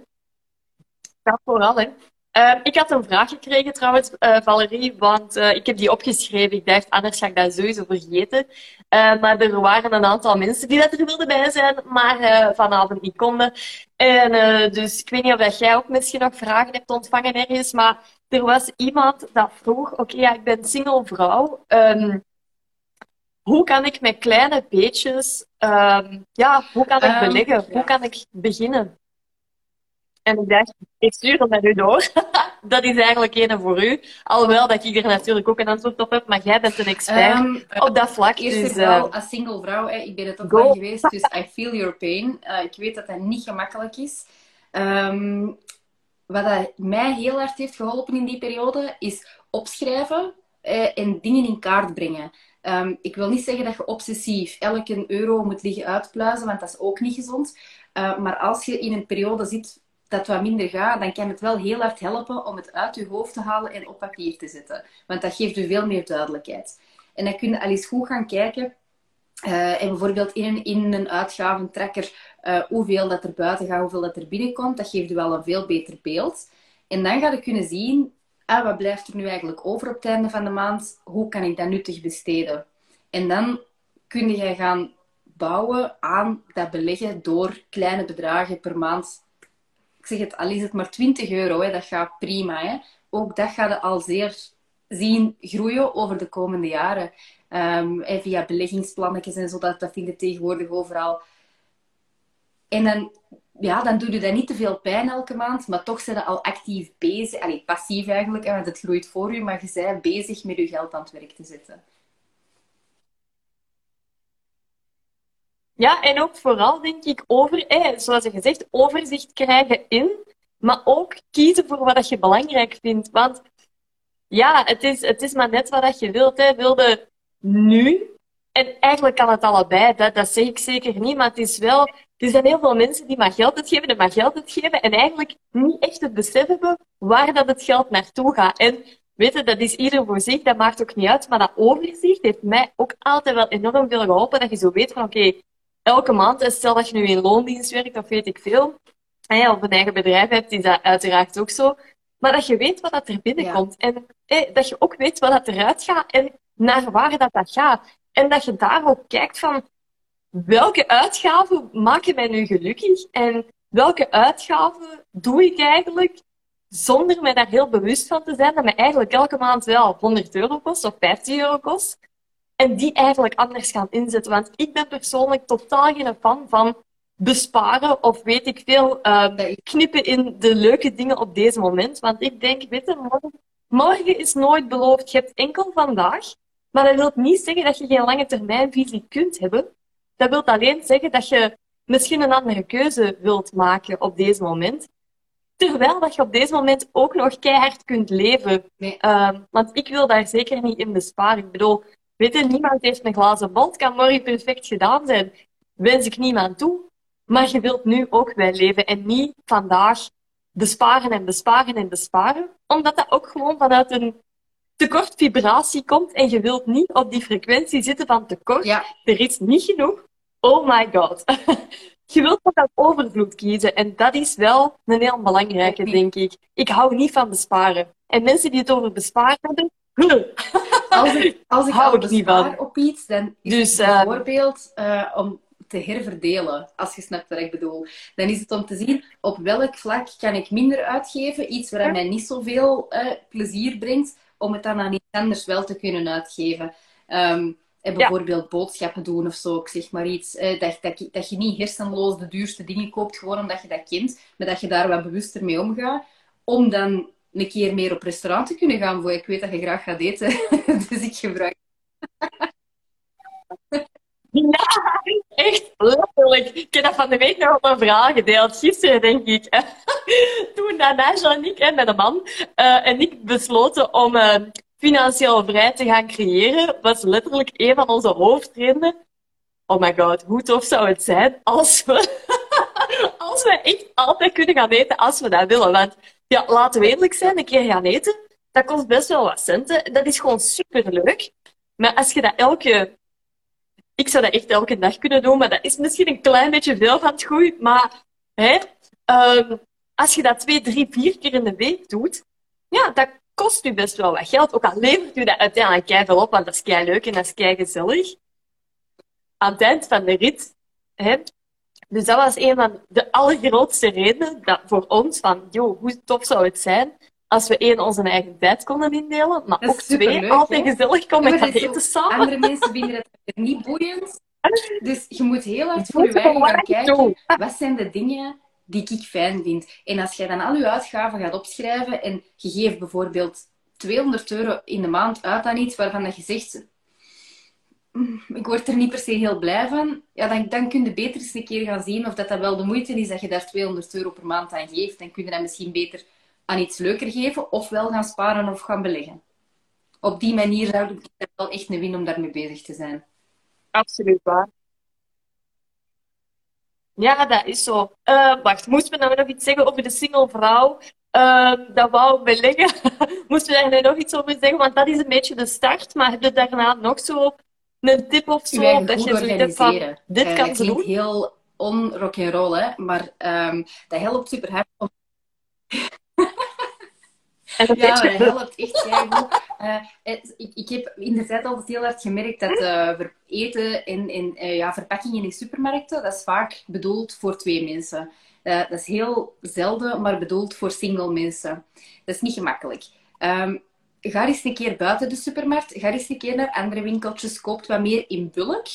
Dat vooral, hè. Ehm, ik had een vraag gekregen trouwens, eh, Valerie, want eh, ik heb die opgeschreven. Ik dacht, anders ga ik dat sowieso vergeten. Eh, maar er waren een aantal mensen die dat er wilden bij zijn, maar eh, vanavond niet konden. En dus ik weet niet of dat jij ook misschien nog vragen hebt ontvangen ergens, maar er was iemand dat vroeg, oké, ja, ik ben single vrouw. Ehm, hoe kan ik met kleine beetjes, ehm, ja, hoe kan ik Ehm, beleggen? ja. Hoe kan ik beginnen? En ik dacht, ik stuur het naar u door. [laughs] dat is eigenlijk een voor u. Alhoewel dat ik er natuurlijk ook een antwoord op heb, maar jij bent een expert Ehm, op dat vlak. Eerst Dus, vooral eh, als single vrouw, hè, ik ben het ook lang geweest, dus I feel your pain. Eh, ik weet dat dat niet gemakkelijk is. Wat dat mij heel hard heeft geholpen in die periode, is opschrijven eh, en dingen in kaart brengen. Ehm, ik wil niet zeggen dat je obsessief elke euro moet liggen uitpluizen, want dat is ook niet gezond. Eh, maar als je in een periode zit dat wat minder gaat, dan kan het wel heel hard helpen om het uit je hoofd te halen en op papier te zetten. Want dat geeft u veel meer duidelijkheid. En dan kun je al eens goed gaan kijken eh, en bijvoorbeeld in een, in een uitgaventracker eh, hoeveel dat er buiten gaat, hoeveel dat er binnenkomt. Dat geeft u wel een veel beter beeld. En dan ga je kunnen zien, ah, wat blijft er nu eigenlijk over op het einde van de maand? Hoe kan ik dat nuttig besteden? En dan kun je gaan bouwen aan dat beleggen door kleine bedragen per maand. Ik zeg het, al is het maar 20 euro, hè, dat gaat prima. Hè. Ook dat ga je al zeer zien groeien over de komende jaren. Ehm, en via beleggingsplannetjes en zo, dat, dat vind je tegenwoordig overal. En dan, ja, dan doe je dat niet te veel pijn elke maand, maar toch zijn al actief bezig. Allee, passief eigenlijk, want het groeit voor je, maar je bent bezig met je geld aan het werk te zetten. Ja, en ook vooral denk ik over, zoals je gezegd, overzicht krijgen in, maar ook kiezen voor wat je belangrijk vindt. Want ja, het is, het is maar net wat je wilt. Hè. Wilde nu, en eigenlijk kan het allebei, dat, dat zeg ik zeker niet, maar het is wel, er zijn heel veel mensen die maar geld uitgeven en maar geld uitgeven en eigenlijk niet echt het besef hebben waar dat het geld naartoe gaat. En weet je, dat is ieder voor zich, dat maakt ook niet uit, maar dat overzicht heeft mij ook altijd wel enorm veel geholpen, dat je zo weet van, oké, elke maand, stel dat je nu in loondienst werkt of weet ik veel, en ja, of een eigen bedrijf hebt, is dat uiteraard ook zo. Maar dat je weet wat dat er binnenkomt. En eh, dat je ook weet wat dat eruit gaat en naar waar dat, dat gaat. En dat je daar ook kijkt van welke uitgaven maken mij nu gelukkig en welke uitgaven doe ik eigenlijk zonder mij daar heel bewust van te zijn dat mij eigenlijk elke maand wel 100 euro kost of 50 euro kost. En die eigenlijk anders gaan inzetten. Want ik ben persoonlijk totaal geen fan van besparen of weet ik veel, eh, knippen in de leuke dingen op deze moment. Want ik denk, weet morgen, morgen is nooit beloofd. Je hebt enkel vandaag. Maar dat wil niet zeggen dat je geen lange termijnvisie kunt hebben. Dat wil alleen zeggen dat je misschien een andere keuze wilt maken op deze moment. Terwijl dat je op deze moment ook nog keihard kunt leven. Nee. Ehm, want ik wil daar zeker niet in besparen. Ik bedoel, weet je, niemand heeft een glazen bol. Het kan morgen perfect gedaan zijn. Wens ik niemand toe. Maar je wilt nu ook wel leven en niet vandaag besparen en besparen en besparen. Omdat dat ook gewoon vanuit een tekort vibratie komt en je wilt niet op die frequentie zitten van tekort. Ja, Er is niet genoeg. Oh my god. [laughs] Je wilt toch dat overvloed kiezen. En dat is wel een heel belangrijke, denk ik. Ik hou niet van besparen. En mensen die het over besparen hebben, [laughs] als ik, als ik Hou al ik niet bespaar van. op iets, dan is Dus, het eh, bijvoorbeeld eh, om te herverdelen, als je snapt wat ik bedoel. Dan is het om te zien op welk vlak kan ik minder uitgeven, iets waar mij niet zoveel eh, plezier brengt, om het dan aan iets anders wel te kunnen uitgeven. Ehm, en bijvoorbeeld boodschappen doen of zo, ik zeg maar iets. eh, dat, dat, je- dat je niet hersenloos de duurste dingen koopt, gewoon omdat je dat kent, maar dat je daar wat bewuster mee omgaat, om dan een keer meer op restaurant te kunnen gaan, voor ik weet dat je graag gaat eten. [laughs] dus ik gebruik Ja, echt letterlijk. Ik heb dat van de week nog op een verhaal gedeeld. Gisteren, denk ik. [laughs] Toen Nana, en ik en mijn man eh, en ik besloten om eh, financieel vrij te gaan creëren, was letterlijk een van onze hoofdredenen. Oh my god, hoe tof zou het zijn als we, [laughs] als we echt altijd kunnen gaan eten als we dat willen. Want ja, laten we eerlijk zijn, een keer gaan eten, dat kost best wel wat centen. Dat is gewoon superleuk. Maar als je dat elke Ik zou dat echt elke dag kunnen doen, maar dat is misschien een klein beetje veel van het goede. Maar hè, ehm, als je dat twee, drie, vier keer in de week doet, ja, dat kost u best wel wat geld. Ook al levert u dat uiteindelijk kei veel op, want dat is kei leuk en dat is kei gezellig. Aan het eind van de rit, hè, dus dat was een van de allergrootste redenen dat voor ons van, joh, hoe tof zou het zijn als we één, onze eigen tijd konden indelen, maar Dat ook twee, altijd hè? gezellig Ja, komen dat is eten samen. Andere mensen vinden het [laughs] niet boeiend. [laughs] Dus je moet heel hard voor je eigen gaan aan kijken. Wat zijn de dingen die ik fijn vind? En als jij dan al je uitgaven gaat opschrijven en je geeft bijvoorbeeld 200 euro in de maand uit aan iets waarvan dat je zegt... "Mm, Ik word er niet per se heel blij van. Ja, dan, dan kun je beter eens een keer gaan zien of dat, dat wel de moeite is dat je daar 200 euro per maand aan geeft. Dan kun je dat misschien beter aan iets leuker geven, of wel gaan sparen of gaan beleggen. Op die manier zou ik wel echt een win om daarmee bezig te zijn. Absoluut waar. Ja, dat is zo. Eh, wacht, moesten we nou nog iets zeggen over de single vrouw? Eh, dat wou beleggen. [laughs] moesten we daar nog iets over zeggen? Want dat is een beetje de start. Maar heb je daarna nog zo een tip of Je zo? eigen Dat je zoiets van, dit Eh, kan doen? heel on-rock'n'roll, hè. Maar ehm, dat helpt super hard om [laughs] En dat Ja, dat helpt echt keigoed. Eh, het- ik, ik heb in de tijd altijd heel hard gemerkt dat eh, eten en, en eh, ja, verpakkingen in supermarkten, dat is vaak bedoeld voor twee mensen. Dat is heel zelden, maar bedoeld voor single mensen. Dat is niet gemakkelijk. Ehm, ga eens een keer buiten de supermarkt, ga eens een keer naar andere winkeltjes, koopt wat meer in bulk.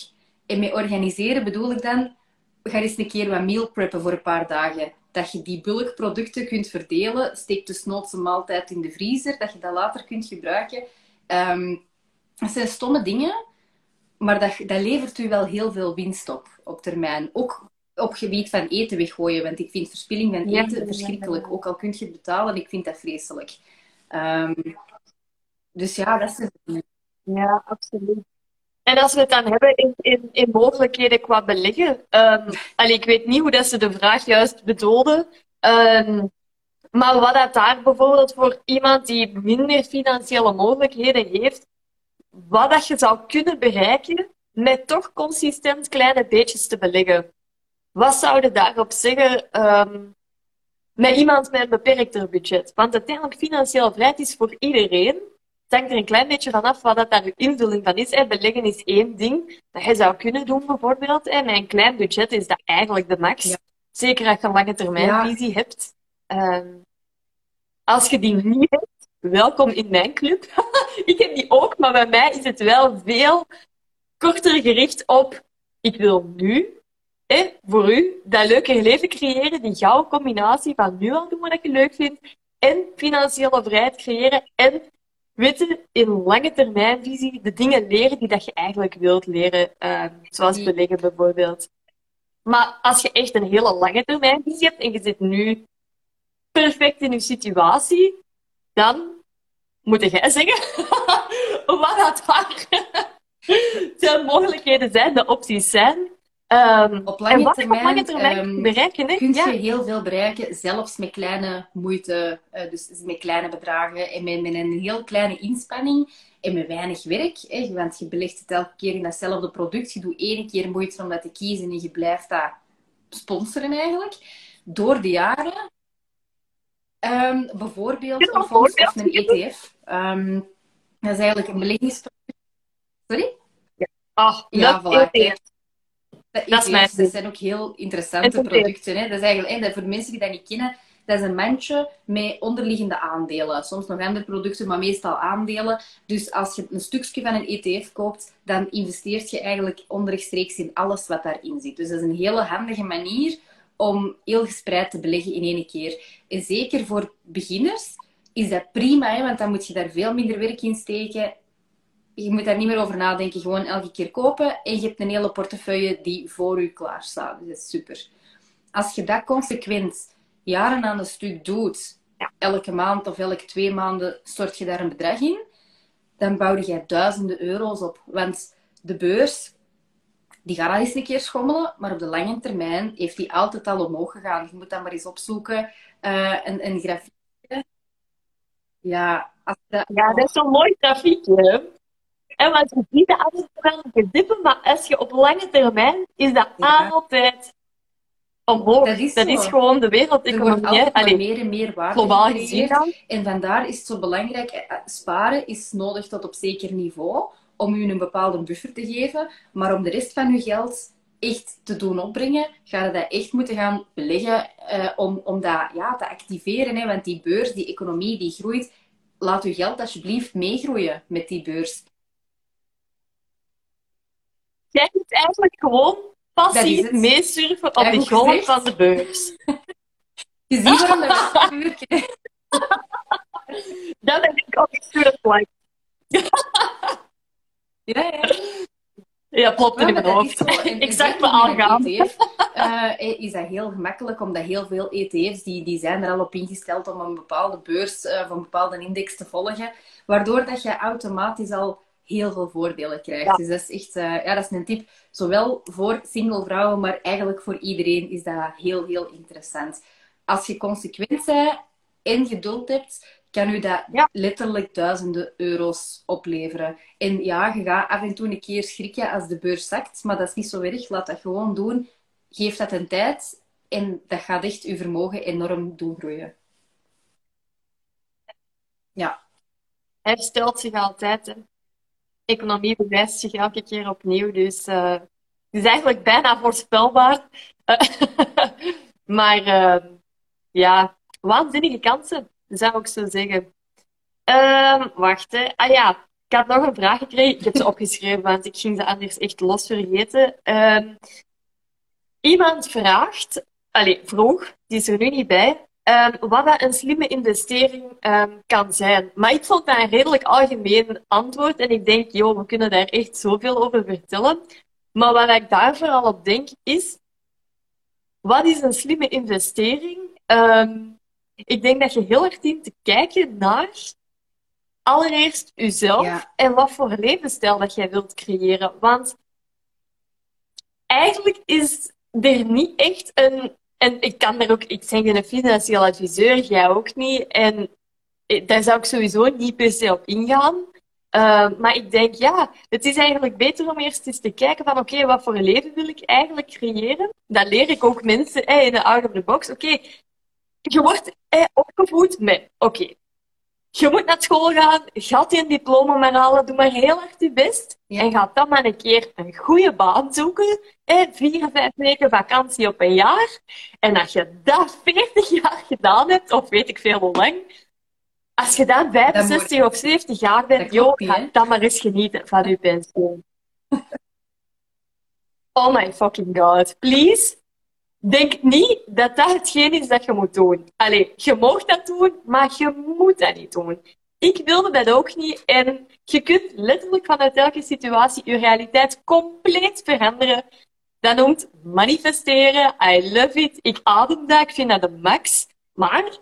En met organiseren bedoel ik dan, ga eens een keer wat meal preppen voor een paar dagen. Dat je die bulkproducten kunt verdelen. Steek dus noods een maaltijd in de vriezer, dat je dat later kunt gebruiken. Ehm, dat zijn stomme dingen, maar dat, dat levert u wel heel veel winst op, op termijn. Ook op gebied van eten weggooien, want ik vind verspilling van eten ja, verschrikkelijk. ja. Ook al kun je het betalen, ik vind dat vreselijk. Ehm, dus ja, dat is... Ja, absoluut. En als we het dan hebben in, in, in mogelijkheden qua beleggen. ehm allee, ik weet niet hoe dat ze de vraag juist bedoelden. ehm, maar wat dat daar bijvoorbeeld voor iemand die minder financiële mogelijkheden heeft, wat dat je zou kunnen bereiken met toch consistent kleine beetjes te beleggen. Wat zou je daarop zeggen ehm, met iemand met een beperkter budget? Want uiteindelijk financiële vrijheid is voor iedereen. Het hangt er een klein beetje vanaf wat dat daar je invulling van is. Hè. Beleggen is één ding dat je zou kunnen doen, bijvoorbeeld. Hè. Met een klein budget is dat eigenlijk de max. Ja. Zeker als je een lange termijnvisie hebt. Ehm, als je die niet hebt, welkom in mijn club. [laughs] ik heb die ook, maar bij mij is het wel veel korter gericht op ik wil nu hè, voor u dat leuke leven creëren, die jouw combinatie van nu al doen wat je leuk vindt en financiële vrijheid creëren en weten in lange termijnvisie de dingen leren die dat je eigenlijk wilt leren, eh, zoals beleggen bijvoorbeeld. Maar als je echt een hele lange termijnvisie hebt en je zit nu perfect in je situatie, dan moet jij zeggen [laughs] wat dat daar [laughs] de mogelijkheden zijn, de opties zijn. Ehm, Op lange wat op termijn, lange termijn ehm, bereiken. Hè? kun Ja. je heel veel bereiken, zelfs met kleine moeite, eh, dus met kleine bedragen en met, met een heel kleine inspanning en met weinig werk. Hè, want je belegt het elke keer in datzelfde product. Je doet één keer moeite om dat te kiezen en je blijft dat sponsoren eigenlijk. Door de jaren. Ehm, bijvoorbeeld een fonds of een ETF. Dat is eigenlijk een beleggingsproduct. Sorry? Ah, Ja, dat voilà, kijk. Dat, Dat is dat zijn ook heel interessante producten. Hè. Dat is eigenlijk, hè, dat voor de mensen die dat niet kennen, dat is een mandje met onderliggende aandelen. Soms nog andere producten, maar meestal aandelen. Dus als je een stukje van een ETF koopt, dan investeert je eigenlijk onrechtstreeks in alles wat daarin zit. Dus dat is een hele handige manier om heel gespreid te beleggen in één keer. En zeker voor beginners is dat prima, hè, want dan moet je daar veel minder werk in steken je moet daar niet meer over nadenken. Gewoon elke keer kopen. En je hebt een hele portefeuille die voor u klaar staat. Dus dat is super. Als je dat consequent jaren aan een stuk doet, elke maand of elke twee maanden stort je daar een bedrag in, dan bouw je duizenden euro's op. Want de beurs, die gaat al eens een keer schommelen, maar op de lange termijn heeft die altijd al omhoog gegaan. Je moet dat maar eens opzoeken. Eh, een, een grafiek. Ja, als dat, Ja, dat is zo'n mooi grafiekje. En want je ziet de andere wel dippen, maar als je op lange termijn is dat Ja. altijd omhoog. Dat is dat zo. is gewoon de Er wereldeconomie. maar Allee, meer en meer waarde globaal gezien dan. En vandaar is het zo belangrijk, eh, sparen is nodig tot op zeker niveau om u een bepaalde buffer te geven. Maar om de rest van uw geld echt te doen opbrengen, ga je dat echt moeten gaan beleggen eh, om, om dat ja, te activeren. Hè? Want die beurs, die economie, die groeit. Laat uw geld alsjeblieft meegroeien met die beurs. Jij moet eigenlijk gewoon is passief meesurfen op de golf van de beurs. [laughs] Je ziet waarom dat we [laughs] Dat ben ik ook like. [laughs] Ja, ja. Ja, klopt in mijn is hoofd. Ik zag me een. ETF, eh, is dat heel gemakkelijk, omdat heel veel ETF's die, die zijn er al op ingesteld om een bepaalde beurs eh, of een bepaalde index te volgen, waardoor dat je automatisch al heel veel voordelen krijgt. Ja. Dus dat is echt eh, ja, dat is een tip, zowel voor single vrouwen, maar eigenlijk voor iedereen is dat heel, heel interessant. Als je consequent bent en geduld hebt, kan u dat Ja. letterlijk duizenden euro's opleveren. En ja, je gaat af en toe een keer schrikken als de beurs zakt, maar dat is niet zo erg. Laat dat gewoon doen. Geef dat een tijd en dat gaat echt uw vermogen enorm doen groeien. Ja, herstelt zich altijd. Hè. Economie bewijst zich elke keer opnieuw, dus eh, het is eigenlijk bijna voorspelbaar. [laughs] Maar eh, ja, waanzinnige kansen, zou ik zo zeggen. Ehm, wacht. Ah ja, ik had nog een vraag gekregen. Ik heb ze [laughs] opgeschreven, want ik ging ze anders echt los vergeten. Ehm, iemand vraagt, allez, vroeg, die is er nu niet bij, Ehm, wat dat een slimme investering ehm, kan zijn. Maar ik vond dat een redelijk algemeen antwoord. En ik denk, joh, we kunnen daar echt zoveel over vertellen. Maar wat ik daar vooral op denk, is... Wat is een slimme investering? Ehm, ik denk dat je heel erg dient te kijken naar... Allereerst jezelf Ja. en wat voor levensstijl dat jij wilt creëren. Want eigenlijk is er niet echt een en ik kan daar ook, ik ben geen financieel adviseur, jij ook niet. En eh, daar zou ik sowieso niet per se op ingaan. Uh, maar ik denk, ja, het is eigenlijk beter om eerst eens te kijken van, oké, wat voor een leven wil ik eigenlijk creëren? Dat leer ik ook mensen eh, in de out of the box. Oké, je wordt eh, opgevoed met, oké, je moet naar school gaan, gaat die een diploma maar halen, doe maar heel hard je best. Ja. En ga dan maar een keer een goede baan zoeken. Eh, vier, vijf weken vakantie op een jaar. En als je dat 40 jaar gedaan hebt, of weet ik veel hoe lang, als je dan 65 of 70 jaar bent, joh, ga dan maar eens genieten van je pensioen. [laughs] Oh my fucking god, please. Denk niet dat dat hetgeen is dat je moet doen. Allee, je mag dat doen, maar je moet dat niet doen. Ik wilde dat ook niet en je kunt letterlijk vanuit elke situatie je realiteit compleet veranderen. Dat noemt manifesteren. I love it. Ik adem dat. Ik vind dat de max. Maar,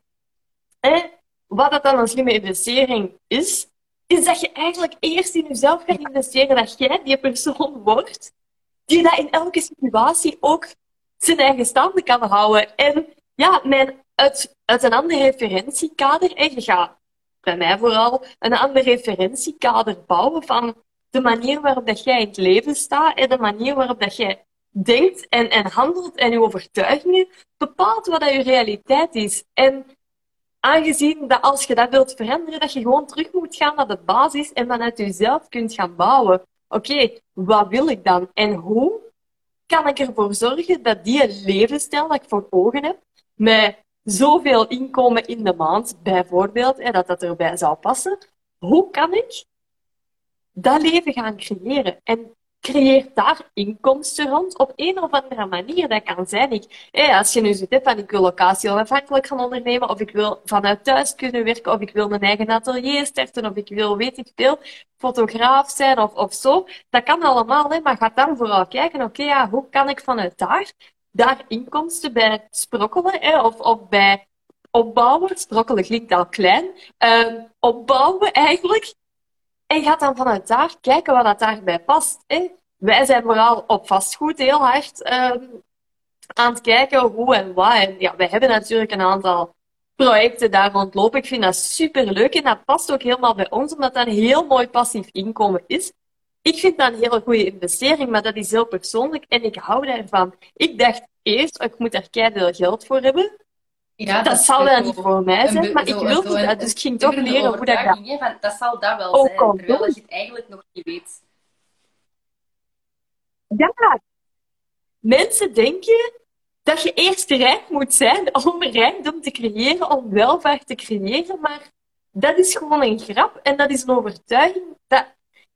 eh, wat dat dan een slimme investering is, is dat je eigenlijk eerst in jezelf gaat investeren. Dat jij die persoon wordt die dat in elke situatie ook zijn eigen staande kan houden. En ja, mijn, uit, uit een ander referentiekader, en je gaat bij mij vooral een ander referentiekader bouwen van de manier waarop dat jij in het leven staat en de manier waarop dat jij denkt en, en handelt en je overtuigingen bepaalt wat dat je realiteit is. En aangezien dat als je dat wilt veranderen, dat je gewoon terug moet gaan naar de basis en vanuit jezelf kunt gaan bouwen. Oké, wat wil ik dan? En hoe kan ik ervoor zorgen dat die levensstijl dat ik voor ogen heb, met zoveel inkomen in de maand, bijvoorbeeld, en dat dat erbij zou passen, hoe kan ik dat leven gaan creëren? En creëer daar inkomsten rond op een of andere manier. Dat kan zijn, ik, als je nu zit van ik wil locatie onafhankelijk gaan ondernemen, of ik wil vanuit thuis kunnen werken, of ik wil een eigen atelier starten, of ik wil, weet ik veel, fotograaf zijn of, of zo. Dat kan allemaal, hè, maar ga dan vooral kijken, oké, ja, hoe kan ik vanuit daar, daar inkomsten bij sprokkelen, hè, of, of bij opbouwen. Sprokkelen klinkt al klein. Uh, opbouwen eigenlijk. En ga dan vanuit daar kijken wat dat daarbij past. Wij zijn vooral op vastgoed heel hard um, aan het kijken hoe en wat. En ja, wij hebben natuurlijk een aantal projecten daar rondlopen. Ik vind dat super leuk en dat past ook helemaal bij ons, omdat dat een heel mooi passief inkomen is. ik vind dat een hele goede investering, maar dat is heel persoonlijk en ik hou daarvan. Ik dacht eerst, ik moet daar keihard geld voor hebben. Ja, dat, zal zo. niet voor mij zijn, maar ik wilde een- dat. Dus ik ging toch leren hoe dat gaat. overtuiging, hè, van, dat zal dat wel Ook zijn, al terwijl dat je het eigenlijk nog niet weet. Ja, mensen denken dat je eerst rijk moet zijn om rijkdom te creëren, om welvaart te creëren, maar dat is gewoon een grap en dat is een overtuiging dat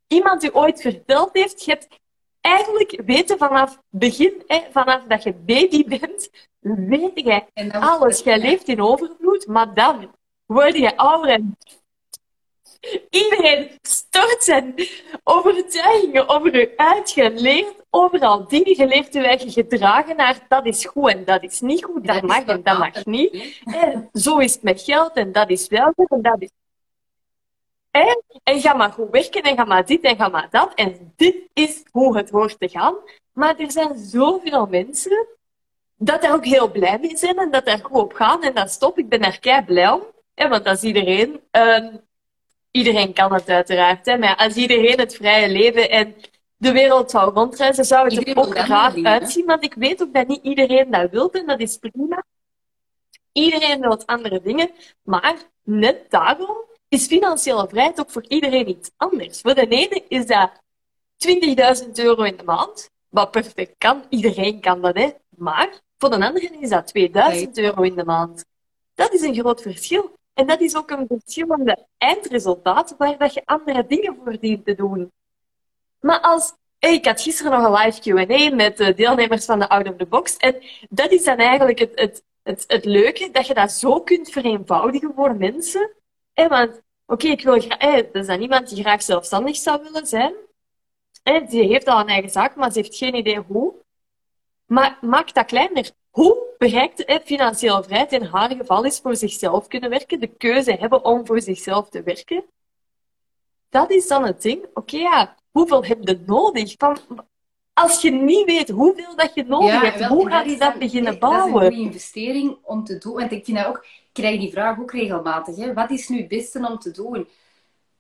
iemand u ooit verteld heeft. Je hebt eigenlijk weten vanaf begin, hè, vanaf dat je baby bent, weet jij alles. Jij leeft in overvloed, maar dan word je ouder en iedereen stort zijn overtuigingen over uit. Je leert overal dingen. Je leert je eigen gedragen naar dat is goed en dat is niet goed. Dat mag en dat mag niet. En zo is het met geld en dat is wel goed en dat is... En, en ga maar goed werken en ga maar dit en ga maar dat. En dit is hoe het hoort te gaan. Maar er zijn zoveel mensen dat daar ook heel blij mee zijn en dat daar goed op gaan. En dat stop. Ik ben daar kei blij om. Hè, want is iedereen. Ehm, iedereen kan het uiteraard. Hè, maar als iedereen het vrije leven en de wereld zou rondreizen, zou het er Iedereen ook hè? uitzien. Want ik weet ook dat niet iedereen dat wil en dat is prima. Iedereen wil andere dingen. Maar net daarom is financiële vrijheid ook voor iedereen iets anders. Voor de ene is dat 20.000 euro in de maand, wat perfect kan. Iedereen kan dat, hè. Maar voor de andere is dat 2000 euro in de maand. Dat is een groot verschil. En dat is ook een verschillende eindresultaat waar dat je andere dingen voor dient te doen. Maar als... Hey, ik had gisteren nog een live Q&A met de deelnemers van de Out of the Box. En dat is dan eigenlijk het, het, het, het leuke, dat je dat zo kunt vereenvoudigen voor mensen. Hè, want, oké, ik wil graag... Hey, er is dan iemand die graag zelfstandig zou willen zijn. Hè, die heeft al een eigen zaak, maar ze heeft geen idee hoe. Maar maak dat kleiner. Hoe bereikt financiële vrijheid in haar geval is voor zichzelf kunnen werken, de keuze hebben om voor zichzelf te werken. Dat is dan het ding. Oké, ja, hoeveel heb je nodig? Van, als je niet weet hoeveel dat je nodig hebt, hoe ga je dat beginnen Dat is een bouwen? goede investering om te doen. Want ik vind dat ook, ik krijg die vraag ook regelmatig. Hè. Wat is nu het beste om te doen?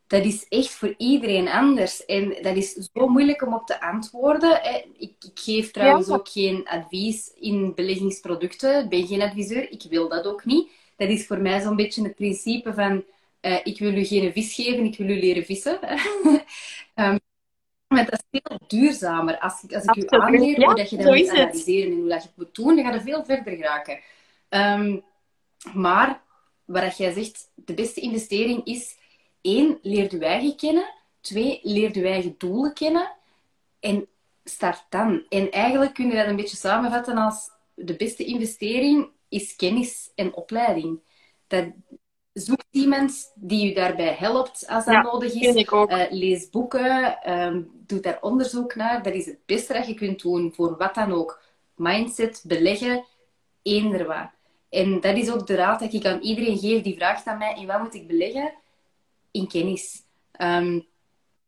Dat is echt voor iedereen anders. En dat is zo moeilijk om op te antwoorden. Hè. Ik, ik geef trouwens Ja. ook geen advies in beleggingsproducten. Ik ben geen adviseur. Ik wil dat ook niet. Dat is voor mij zo'n beetje het principe van... eh, ik wil u geen vis geven, ik wil u leren vissen. [laughs] Ehm, maar dat is veel duurzamer. Als ik, als ik u aanleer Ja, hoe dat je dat moet analyseren en hoe dat je het moet doen, dan ga je veel verder geraken. Ehm, maar, wat jij zegt, de beste investering is... één, leer je eigen kennen. Twee, leer je eigen doelen kennen. En start dan. En eigenlijk kun je dat een beetje samenvatten als... De beste investering is kennis en opleiding. Dat, zoek iemand die je daarbij helpt als dat Ja, nodig is. Vind ik ook. Eh, lees boeken, ehm, doe daar onderzoek naar. Dat is het beste dat je kunt doen voor wat dan ook. Mindset, beleggen, eender wat. En dat is ook de raad dat ik aan iedereen geef die vraagt aan mij: in wat moet ik beleggen? In kennis. Ehm,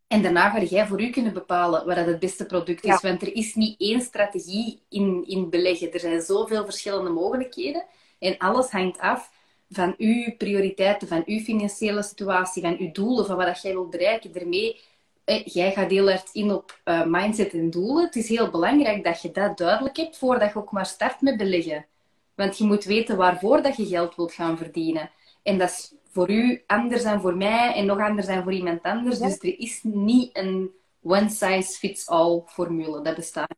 en daarna ga jij voor u kunnen bepalen wat dat het beste product is. Ja. Want er is niet één strategie in, in beleggen. Er zijn zoveel verschillende mogelijkheden. En alles hangt af van uw prioriteiten, van uw financiële situatie, van uw doelen, van wat dat jij wilt bereiken. Daarmee, eh, jij gaat heel erg in op eh, mindset en doelen. Het is heel belangrijk dat je dat duidelijk hebt voordat je ook maar start met beleggen. Want je moet weten waarvoor dat je geld wilt gaan verdienen. En dat is voor u anders dan voor mij en nog anders dan voor iemand anders. Ja. Dus er is niet een one size fits all formule. Dat bestaat.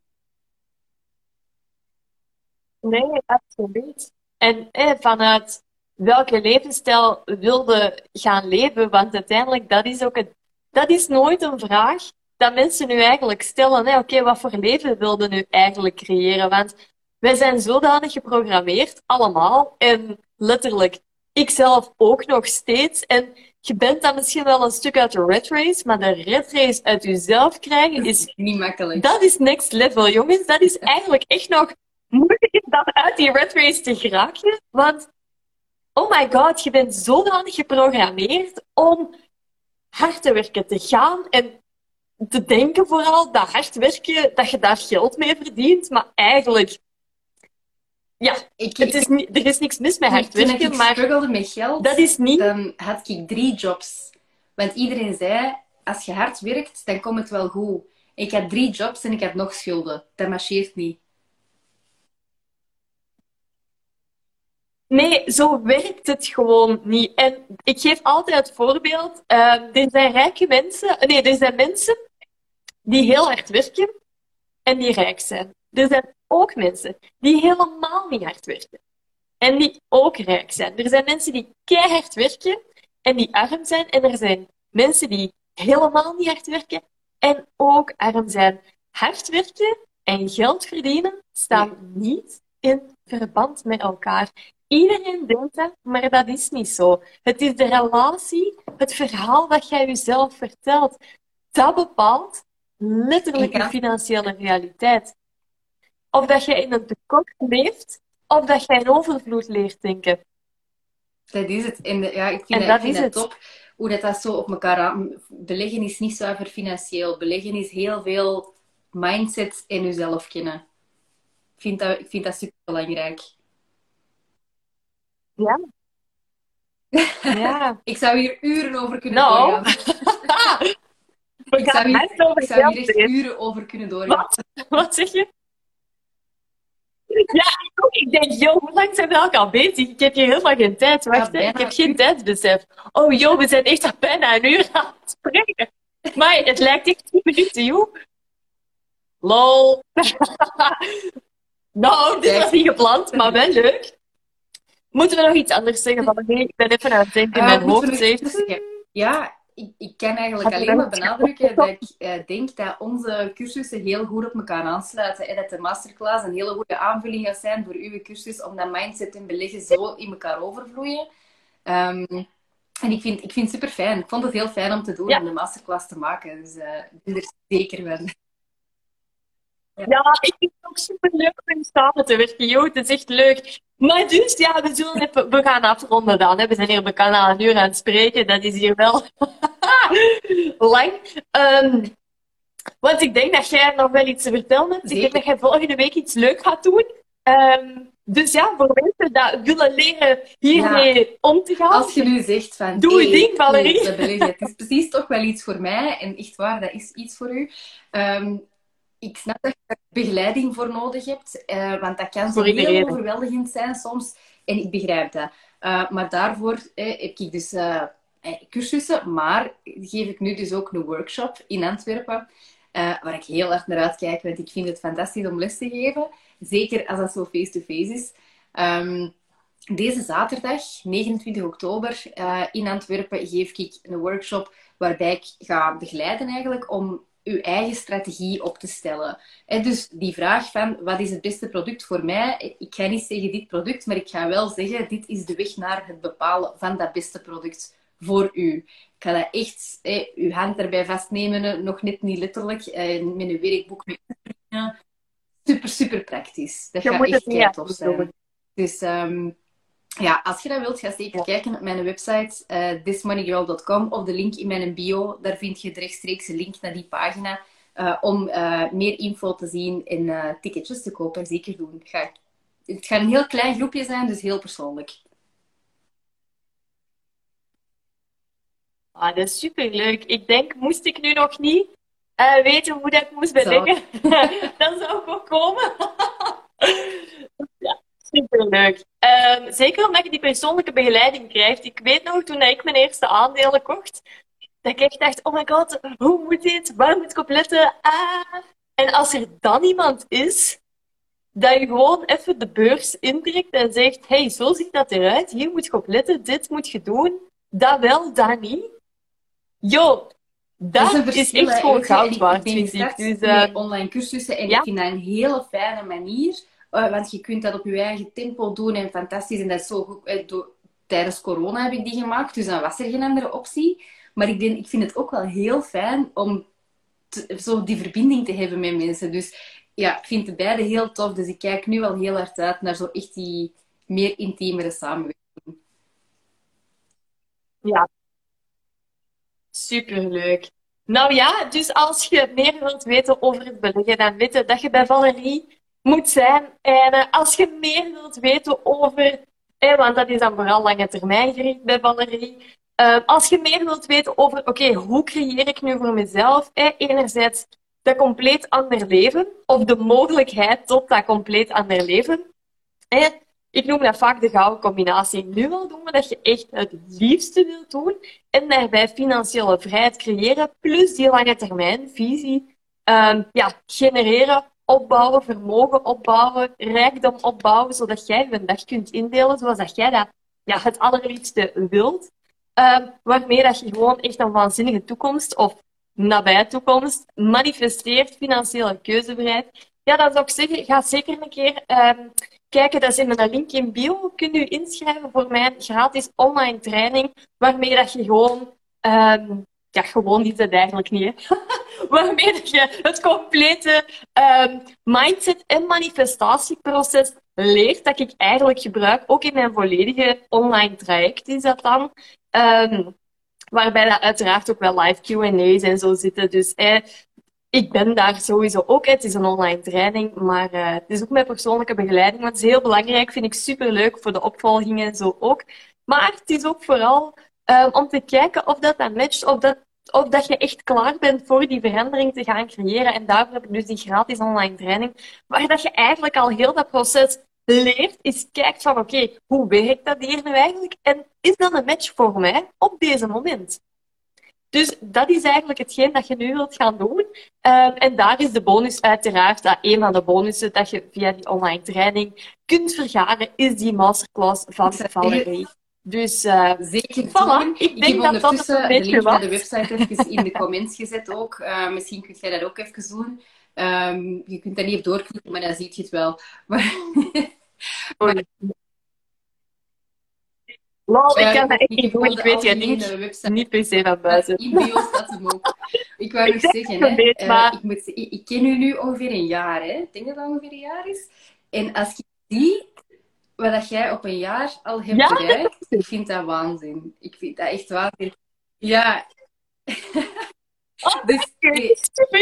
Nee, absoluut. En eh, vanuit welke levensstijl wilde gaan leven, want uiteindelijk, dat is ook het, dat is nooit een vraag dat mensen nu eigenlijk stellen. Oké, wat voor leven wilde nu eigenlijk creëren? Want wij zijn zodanig geprogrammeerd, allemaal, en letterlijk, ik zelf ook nog steeds. En je bent dan misschien wel een stuk uit de red race, maar de red race uit jezelf krijgen is [laughs] Niet makkelijk. dat is next level, jongens. Dat is eigenlijk echt nog moeilijker dan uit die red race te geraken. Want, oh my god, je bent zodanig geprogrammeerd om hard te werken, te gaan en te denken vooral dat hard werken, dat je daar geld mee verdient. Maar eigenlijk, ja, ik, het is er is niks mis met hard toen werken, ik maar struggelde met geld, dat is niet... dan had ik drie jobs. Want iedereen zei, als je hard werkt, dan komt het wel goed. Ik had drie jobs en ik had nog schulden. Dat marcheert niet. Nee, zo werkt het gewoon niet. En ik geef altijd het voorbeeld. Uh, er zijn rijke mensen. Nee, er zijn mensen die heel hard werken en die rijk zijn. Er zijn ook mensen die helemaal niet hard werken en die ook rijk zijn. Er zijn mensen die keihard werken en die arm zijn. En er zijn mensen die helemaal niet hard werken en ook arm zijn. Hard werken en geld verdienen staan niet in verband met elkaar. Iedereen denkt dat, maar dat is niet zo. Het is de relatie, het verhaal dat jij jezelf vertelt, dat bepaalt letterlijk je financiële realiteit. Of dat je in een tekort leeft, of dat jij in overvloed leert denken. Dat is het. En ja, ik vind, dat, ik vind het top hoe dat, dat zo op elkaar aan... Beleggen is niet zuiver financieel. Beleggen is heel veel mindset en jezelf kennen. Ik vind dat, ik vind dat super belangrijk. Ja. [laughs] ja. ik zou hier uren over kunnen no. doorgaan. [laughs] ik zou hier, ik zou hier echt uren over kunnen doorgaan. Wat? Wat zeg je? Ja, ik denk, joh, hoe lang zijn we al al bezig? Ik heb hier helemaal geen tijd. Wacht, ik heb geen tijdsbesef. Oh joh, we zijn echt al bijna een uur aan het spreken. Maar het lijkt echt 10 minuten, joh. Lol. [laughs] nou, dit was niet gepland, maar wel leuk. Moeten we nog iets anders zeggen? Van, nee, ik ben even aan het denken in mijn hoofd. Ja, ik, ik kan eigenlijk alleen maar benadrukken dat ik uh, denk dat onze cursussen heel goed op elkaar aansluiten. En dat de masterclass een hele goede aanvulling gaat zijn voor uw cursus, om dat mindset en beleggen zo in elkaar overvloeien. Um, en ik vind, ik vind het super fijn. Ik vond het heel fijn om te doen, om de masterclass te maken. Dus uh, ik ben er zeker van. Ja. ik vind het ook super leuk om samen te werken. Jo, het is echt leuk. Maar dus, ja, we, zullen even, we gaan afronden dan. Hè. We zijn hier bij kanaal een uur aan het spreken. Dat is hier wel [laughs] lang. Um, want ik denk dat jij nog wel iets te vertellen hebt. Ik denk dat jij volgende week iets leuk gaat doen. Um, dus ja, voor mensen die willen leren hiermee om te gaan. Als je nu zegt van... Doe je ding, Valerie. Het is precies toch wel iets voor mij. En echt waar, dat is iets voor u. Um, ik snap dat je begeleiding voor nodig hebt, uh, want dat kan zo heel overweldigend zijn soms. En ik begrijp dat. Uh, maar daarvoor eh, heb ik dus uh, cursussen, maar geef ik nu dus ook een workshop in Antwerpen, waar ik heel erg naar uitkijk, want ik vind het fantastisch om les te geven. Zeker als dat zo face-to-face is. Um, deze zaterdag, 29 oktober, in Antwerpen, geef ik een workshop waarbij ik ga begeleiden eigenlijk om uw eigen strategie op te stellen. En dus die vraag van wat is het beste product voor mij? Ik ga niet zeggen dit product, maar ik ga wel zeggen dit is de weg naar het bepalen van dat beste product voor u. Ik ga dat echt, eh, uw hand erbij vastnemen, nog net niet letterlijk, eh, met een werkboek. Met... Super, super praktisch. Dat gaat echt heel tof zijn. Dus um, ja, als je dat wilt, ga zeker kijken op mijn website uh, thismoneygirl.com of de link in mijn bio. Daar vind je de rechtstreekse link naar die pagina uh, om uh, meer info te zien en ticketjes te kopen. Zeker doen. Het gaat, het gaat een heel klein groepje zijn, dus heel persoonlijk. Ah, dat is superleuk. Ik denk, moest ik nu nog niet weten hoe dat moest beleggen, [laughs] dan zou ik ook komen. [laughs] Superleuk. Uh, zeker omdat je die persoonlijke begeleiding krijgt. Ik weet nog, toen ik mijn eerste aandelen kocht, dat ik echt dacht, oh my god, hoe moet dit? Waar moet ik op letten? Ah. En als er dan iemand is, dat je gewoon even de beurs intrekt en zegt, hey, zo ziet dat eruit, hier moet je op letten, dit moet je doen, dat wel, dat niet. Yo, dat, is, is, echt gewoon goud waard, vind ik. Dus, uh, online cursussen en ik vind dat een hele fijne manier uh, want je kunt dat op je eigen tempo doen en fantastisch. En dat is zo. Uh, tijdens corona heb ik die gemaakt, dus dan was er geen andere optie. Maar ik, denk, ik vind het ook wel heel fijn om zo die verbinding te hebben met mensen. Dus ja, ik vind de beide heel tof. Dus ik kijk nu wel heel hard uit naar zo echt die meer intiemere samenwerking. Ja, superleuk. Nou ja, dus als je meer wilt weten over het beleggen, dan weten dat je bij Valerie moet zijn. En uh, als je meer wilt weten over, eh, want dat is dan vooral lange termijn gericht bij Valerie, Uh, als je meer wilt weten over, oké, hoe creëer ik nu voor mezelf? Eh, enerzijds dat compleet ander leven, of de mogelijkheid tot dat compleet ander leven. Eh, ik noem dat vaak de gouden combinatie. Nu wel doen we dat je echt het liefste wilt doen en daarbij financiële vrijheid creëren, plus die lange termijn visie um, ja, genereren, opbouwen, vermogen opbouwen, rijkdom opbouwen, zodat jij je dag kunt indelen zoals dat jij dat ja, het allerliefste wilt. Um, waarmee dat je gewoon echt een waanzinnige toekomst of nabije toekomst manifesteert, financiële keuzevrijheid. Ja, dat zou ik zeggen, ga zeker een keer um, kijken. Dat is in mijn link in bio. Kun je inschrijven voor mijn gratis online training, waarmee dat je gewoon um, ja, gewoon is het eigenlijk niet. Hè? [laughs] Waarmee je het complete um, mindset- en manifestatieproces leert, dat ik eigenlijk gebruik, ook in mijn volledige online traject is dat dan. Um, waarbij dat uiteraard ook wel live Q&A's en zo zitten. Dus eh, ik ben daar sowieso ook. Het is een online training, maar uh, het is ook mijn persoonlijke begeleiding. Want het is heel belangrijk, vind ik super leuk voor de opvolgingen en zo ook. Maar het is ook vooral uh, om te kijken of dat dat matcht, of dat, of dat je echt klaar bent voor die verandering te gaan creëren. En daarvoor heb ik dus die gratis online training, waar dat je eigenlijk al heel dat proces leert, is kijkt van oké, okay, hoe werkt dat hier nu eigenlijk? En is dat een match voor mij op deze moment? Dus dat is eigenlijk hetgeen dat je nu wilt gaan doen. Um, en daar is de bonus uiteraard, dat een van de bonussen dat je via die online training kunt vergaren, is die masterclass van Valerie. Dus uh, zeker voilà, ik denk dat dat een beetje de link naar de website even in de comments gezet ook. Uh, misschien kunt jij dat ook even doen. Um, je kunt daar niet op doorklikken, maar dan zie je het wel. [laughs] Maar, maar... Lol, ik kan dat echt niet doen. Ik weet je niet, niet per se van buiten. In bio staat hem ook. Ik wou [laughs] nog zeggen, hè, weet, uh, ik, moet, ik, ik, ken u nu ongeveer een jaar. Hè. Ik denk dat dat ongeveer een jaar is. En als je ziet wat dat jij op een jaar al hebt ja? bereikt, ik vind dat waanzin. Ik vind dat echt waanzin. Ja. Oh, [laughs] dus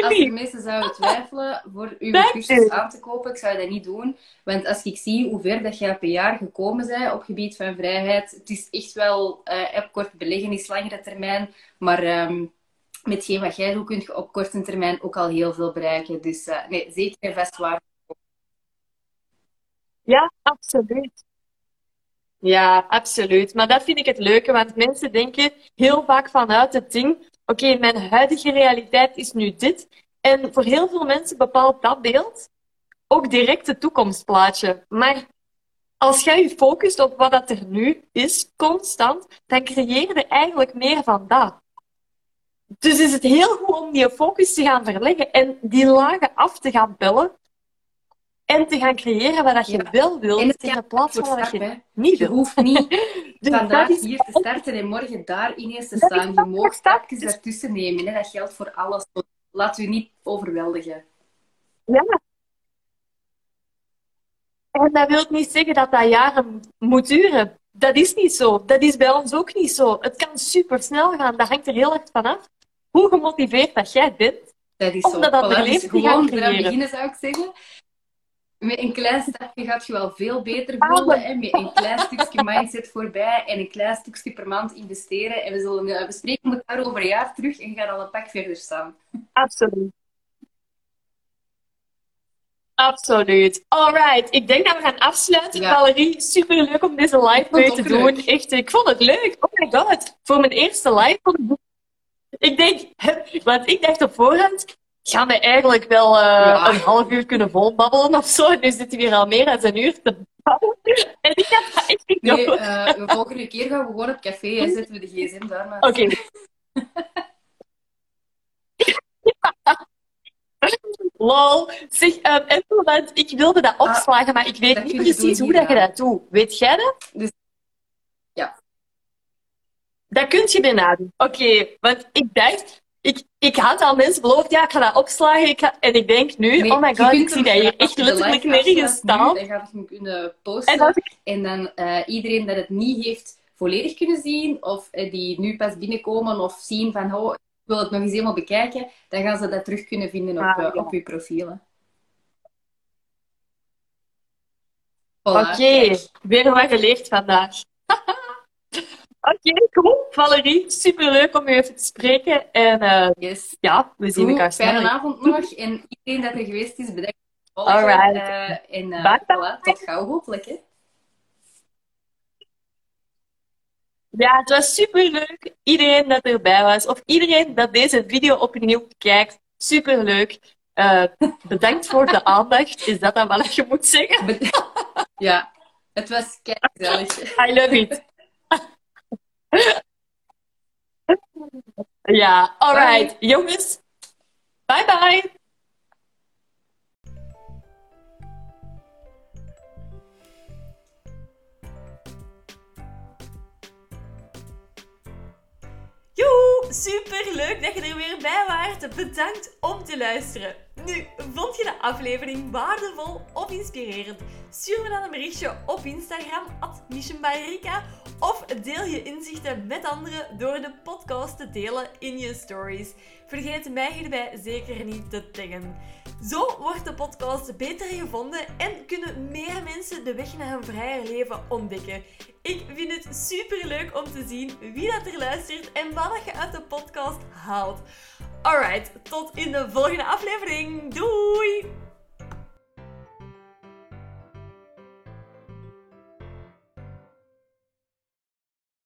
als de mensen zouden twijfelen voor uw cursus aan te kopen, ik zou dat niet doen. Want als ik zie hoe ver dat jij een jaar gekomen bent op gebied van vrijheid, het is echt wel uh, op kort beleggen is langere termijn, maar um, met wat jij doet, kun je op korte termijn ook al heel veel bereiken. Dus uh, nee, zeker en vast waar. Ja, absoluut. Ja, absoluut. Maar dat vind ik het leuke, want mensen denken heel vaak vanuit het ding oké, mijn huidige realiteit is nu dit. En voor heel veel mensen bepaalt dat beeld ook direct het toekomstplaatje. Maar als jij je focust op wat dat er nu is, constant, dan creëer je eigenlijk meer van dat. Dus is het heel goed om die focus te gaan verleggen en die lagen af te gaan bellen en te gaan creëren wat je ja. wel wilt, in plaats van wat je niet wil. Je hoeft niet [laughs] dus vandaag hier te starten en morgen daar ineens te staan. Je mag stapjes ertussen nemen. Hè. Dat geldt voor alles. Laat u niet overweldigen. Ja. En dat wil niet zeggen dat dat jaren moet duren. Dat is niet zo. Dat is bij ons ook niet zo. Het kan super snel gaan. Dat hangt er heel erg van af hoe gemotiveerd dat jij bent. Dat is zo. Dat dat voilà, dus gewoon beginnen, zou ik zeggen met een klein stapje gaat je wel veel beter voelen. Hè? Met een klein stukje mindset voorbij en een klein stukje per maand investeren. En we zullen uh, bespreken elkaar over een jaar terug en gaan al een pak verder staan. Absoluut. Absoluut. Alright, ik denk dat we gaan afsluiten. Valerie, super leuk om deze live mee te doen. Echt, ik vond het leuk. Oh my god. Voor mijn eerste live. Ik denk, [laughs] want ik dacht op voorhand, gaan we eigenlijk wel uh, een half uur kunnen volbabbelen of zo. Nu zitten we hier al meer dan een uur te babbelen. En ik heb dat echt niet Nee, uh, de volgende keer gaan we gewoon op café en zetten we de gsm daar maar. Oké. Okay. [laughs] Lol. Zeg, um, even, ik wilde dat ah, opslagen, maar ik weet niet precies hoe dat je dat doet. Weet jij dat? Dus, ja. Dat kun je bijna doen. Oké, okay, want ik dacht, ik, ik had al mensen beloofd, ja, ik ga dat opslagen. Ik ga, en ik denk nu, nee, oh my god, ik zie dat hier echt letterlijk nergens staan. Dan hem kunnen posten. En, ik... en dan uh, iedereen dat het niet heeft volledig kunnen zien, of uh, die nu pas binnenkomen of zien van, oh, ik wil het nog eens helemaal bekijken, dan gaan ze dat terug kunnen vinden op, ah, uh, op uw profielen. Voilà, Oké, okay. weer wat geleerd vandaag. Oké, goed. Valerie, superleuk om je even te spreken. En uh, yes. ja, we zien elkaar snel. Fijne avond nog. En iedereen dat er geweest is, bedankt voor het volgen. Alright. Uh, en uh, voilà, tot gauw hopelijk. Hè. Ja, het was superleuk. Iedereen dat erbij was, of iedereen dat deze video opnieuw kijkt, superleuk. Bedankt voor de [laughs] aandacht. Is dat dan wat je moet zeggen? [laughs] ja, het was gezellig. I love it. Ja, alright. Jongens, bye bye. super leuk dat je er weer bij waart. Bedankt om te luisteren. Nu, vond je de aflevering waardevol of inspirerend? Stuur me dan een berichtje op Instagram, at of deel je inzichten met anderen door de podcast te delen in je stories. Vergeet mij hierbij zeker niet te taggen. Zo wordt de podcast beter gevonden en kunnen meer mensen de weg naar een vrijer leven ontdekken. Ik vind het super leuk om te zien wie dat er luistert en wat je uit de podcast haalt. Alright, tot in de volgende aflevering. Doei!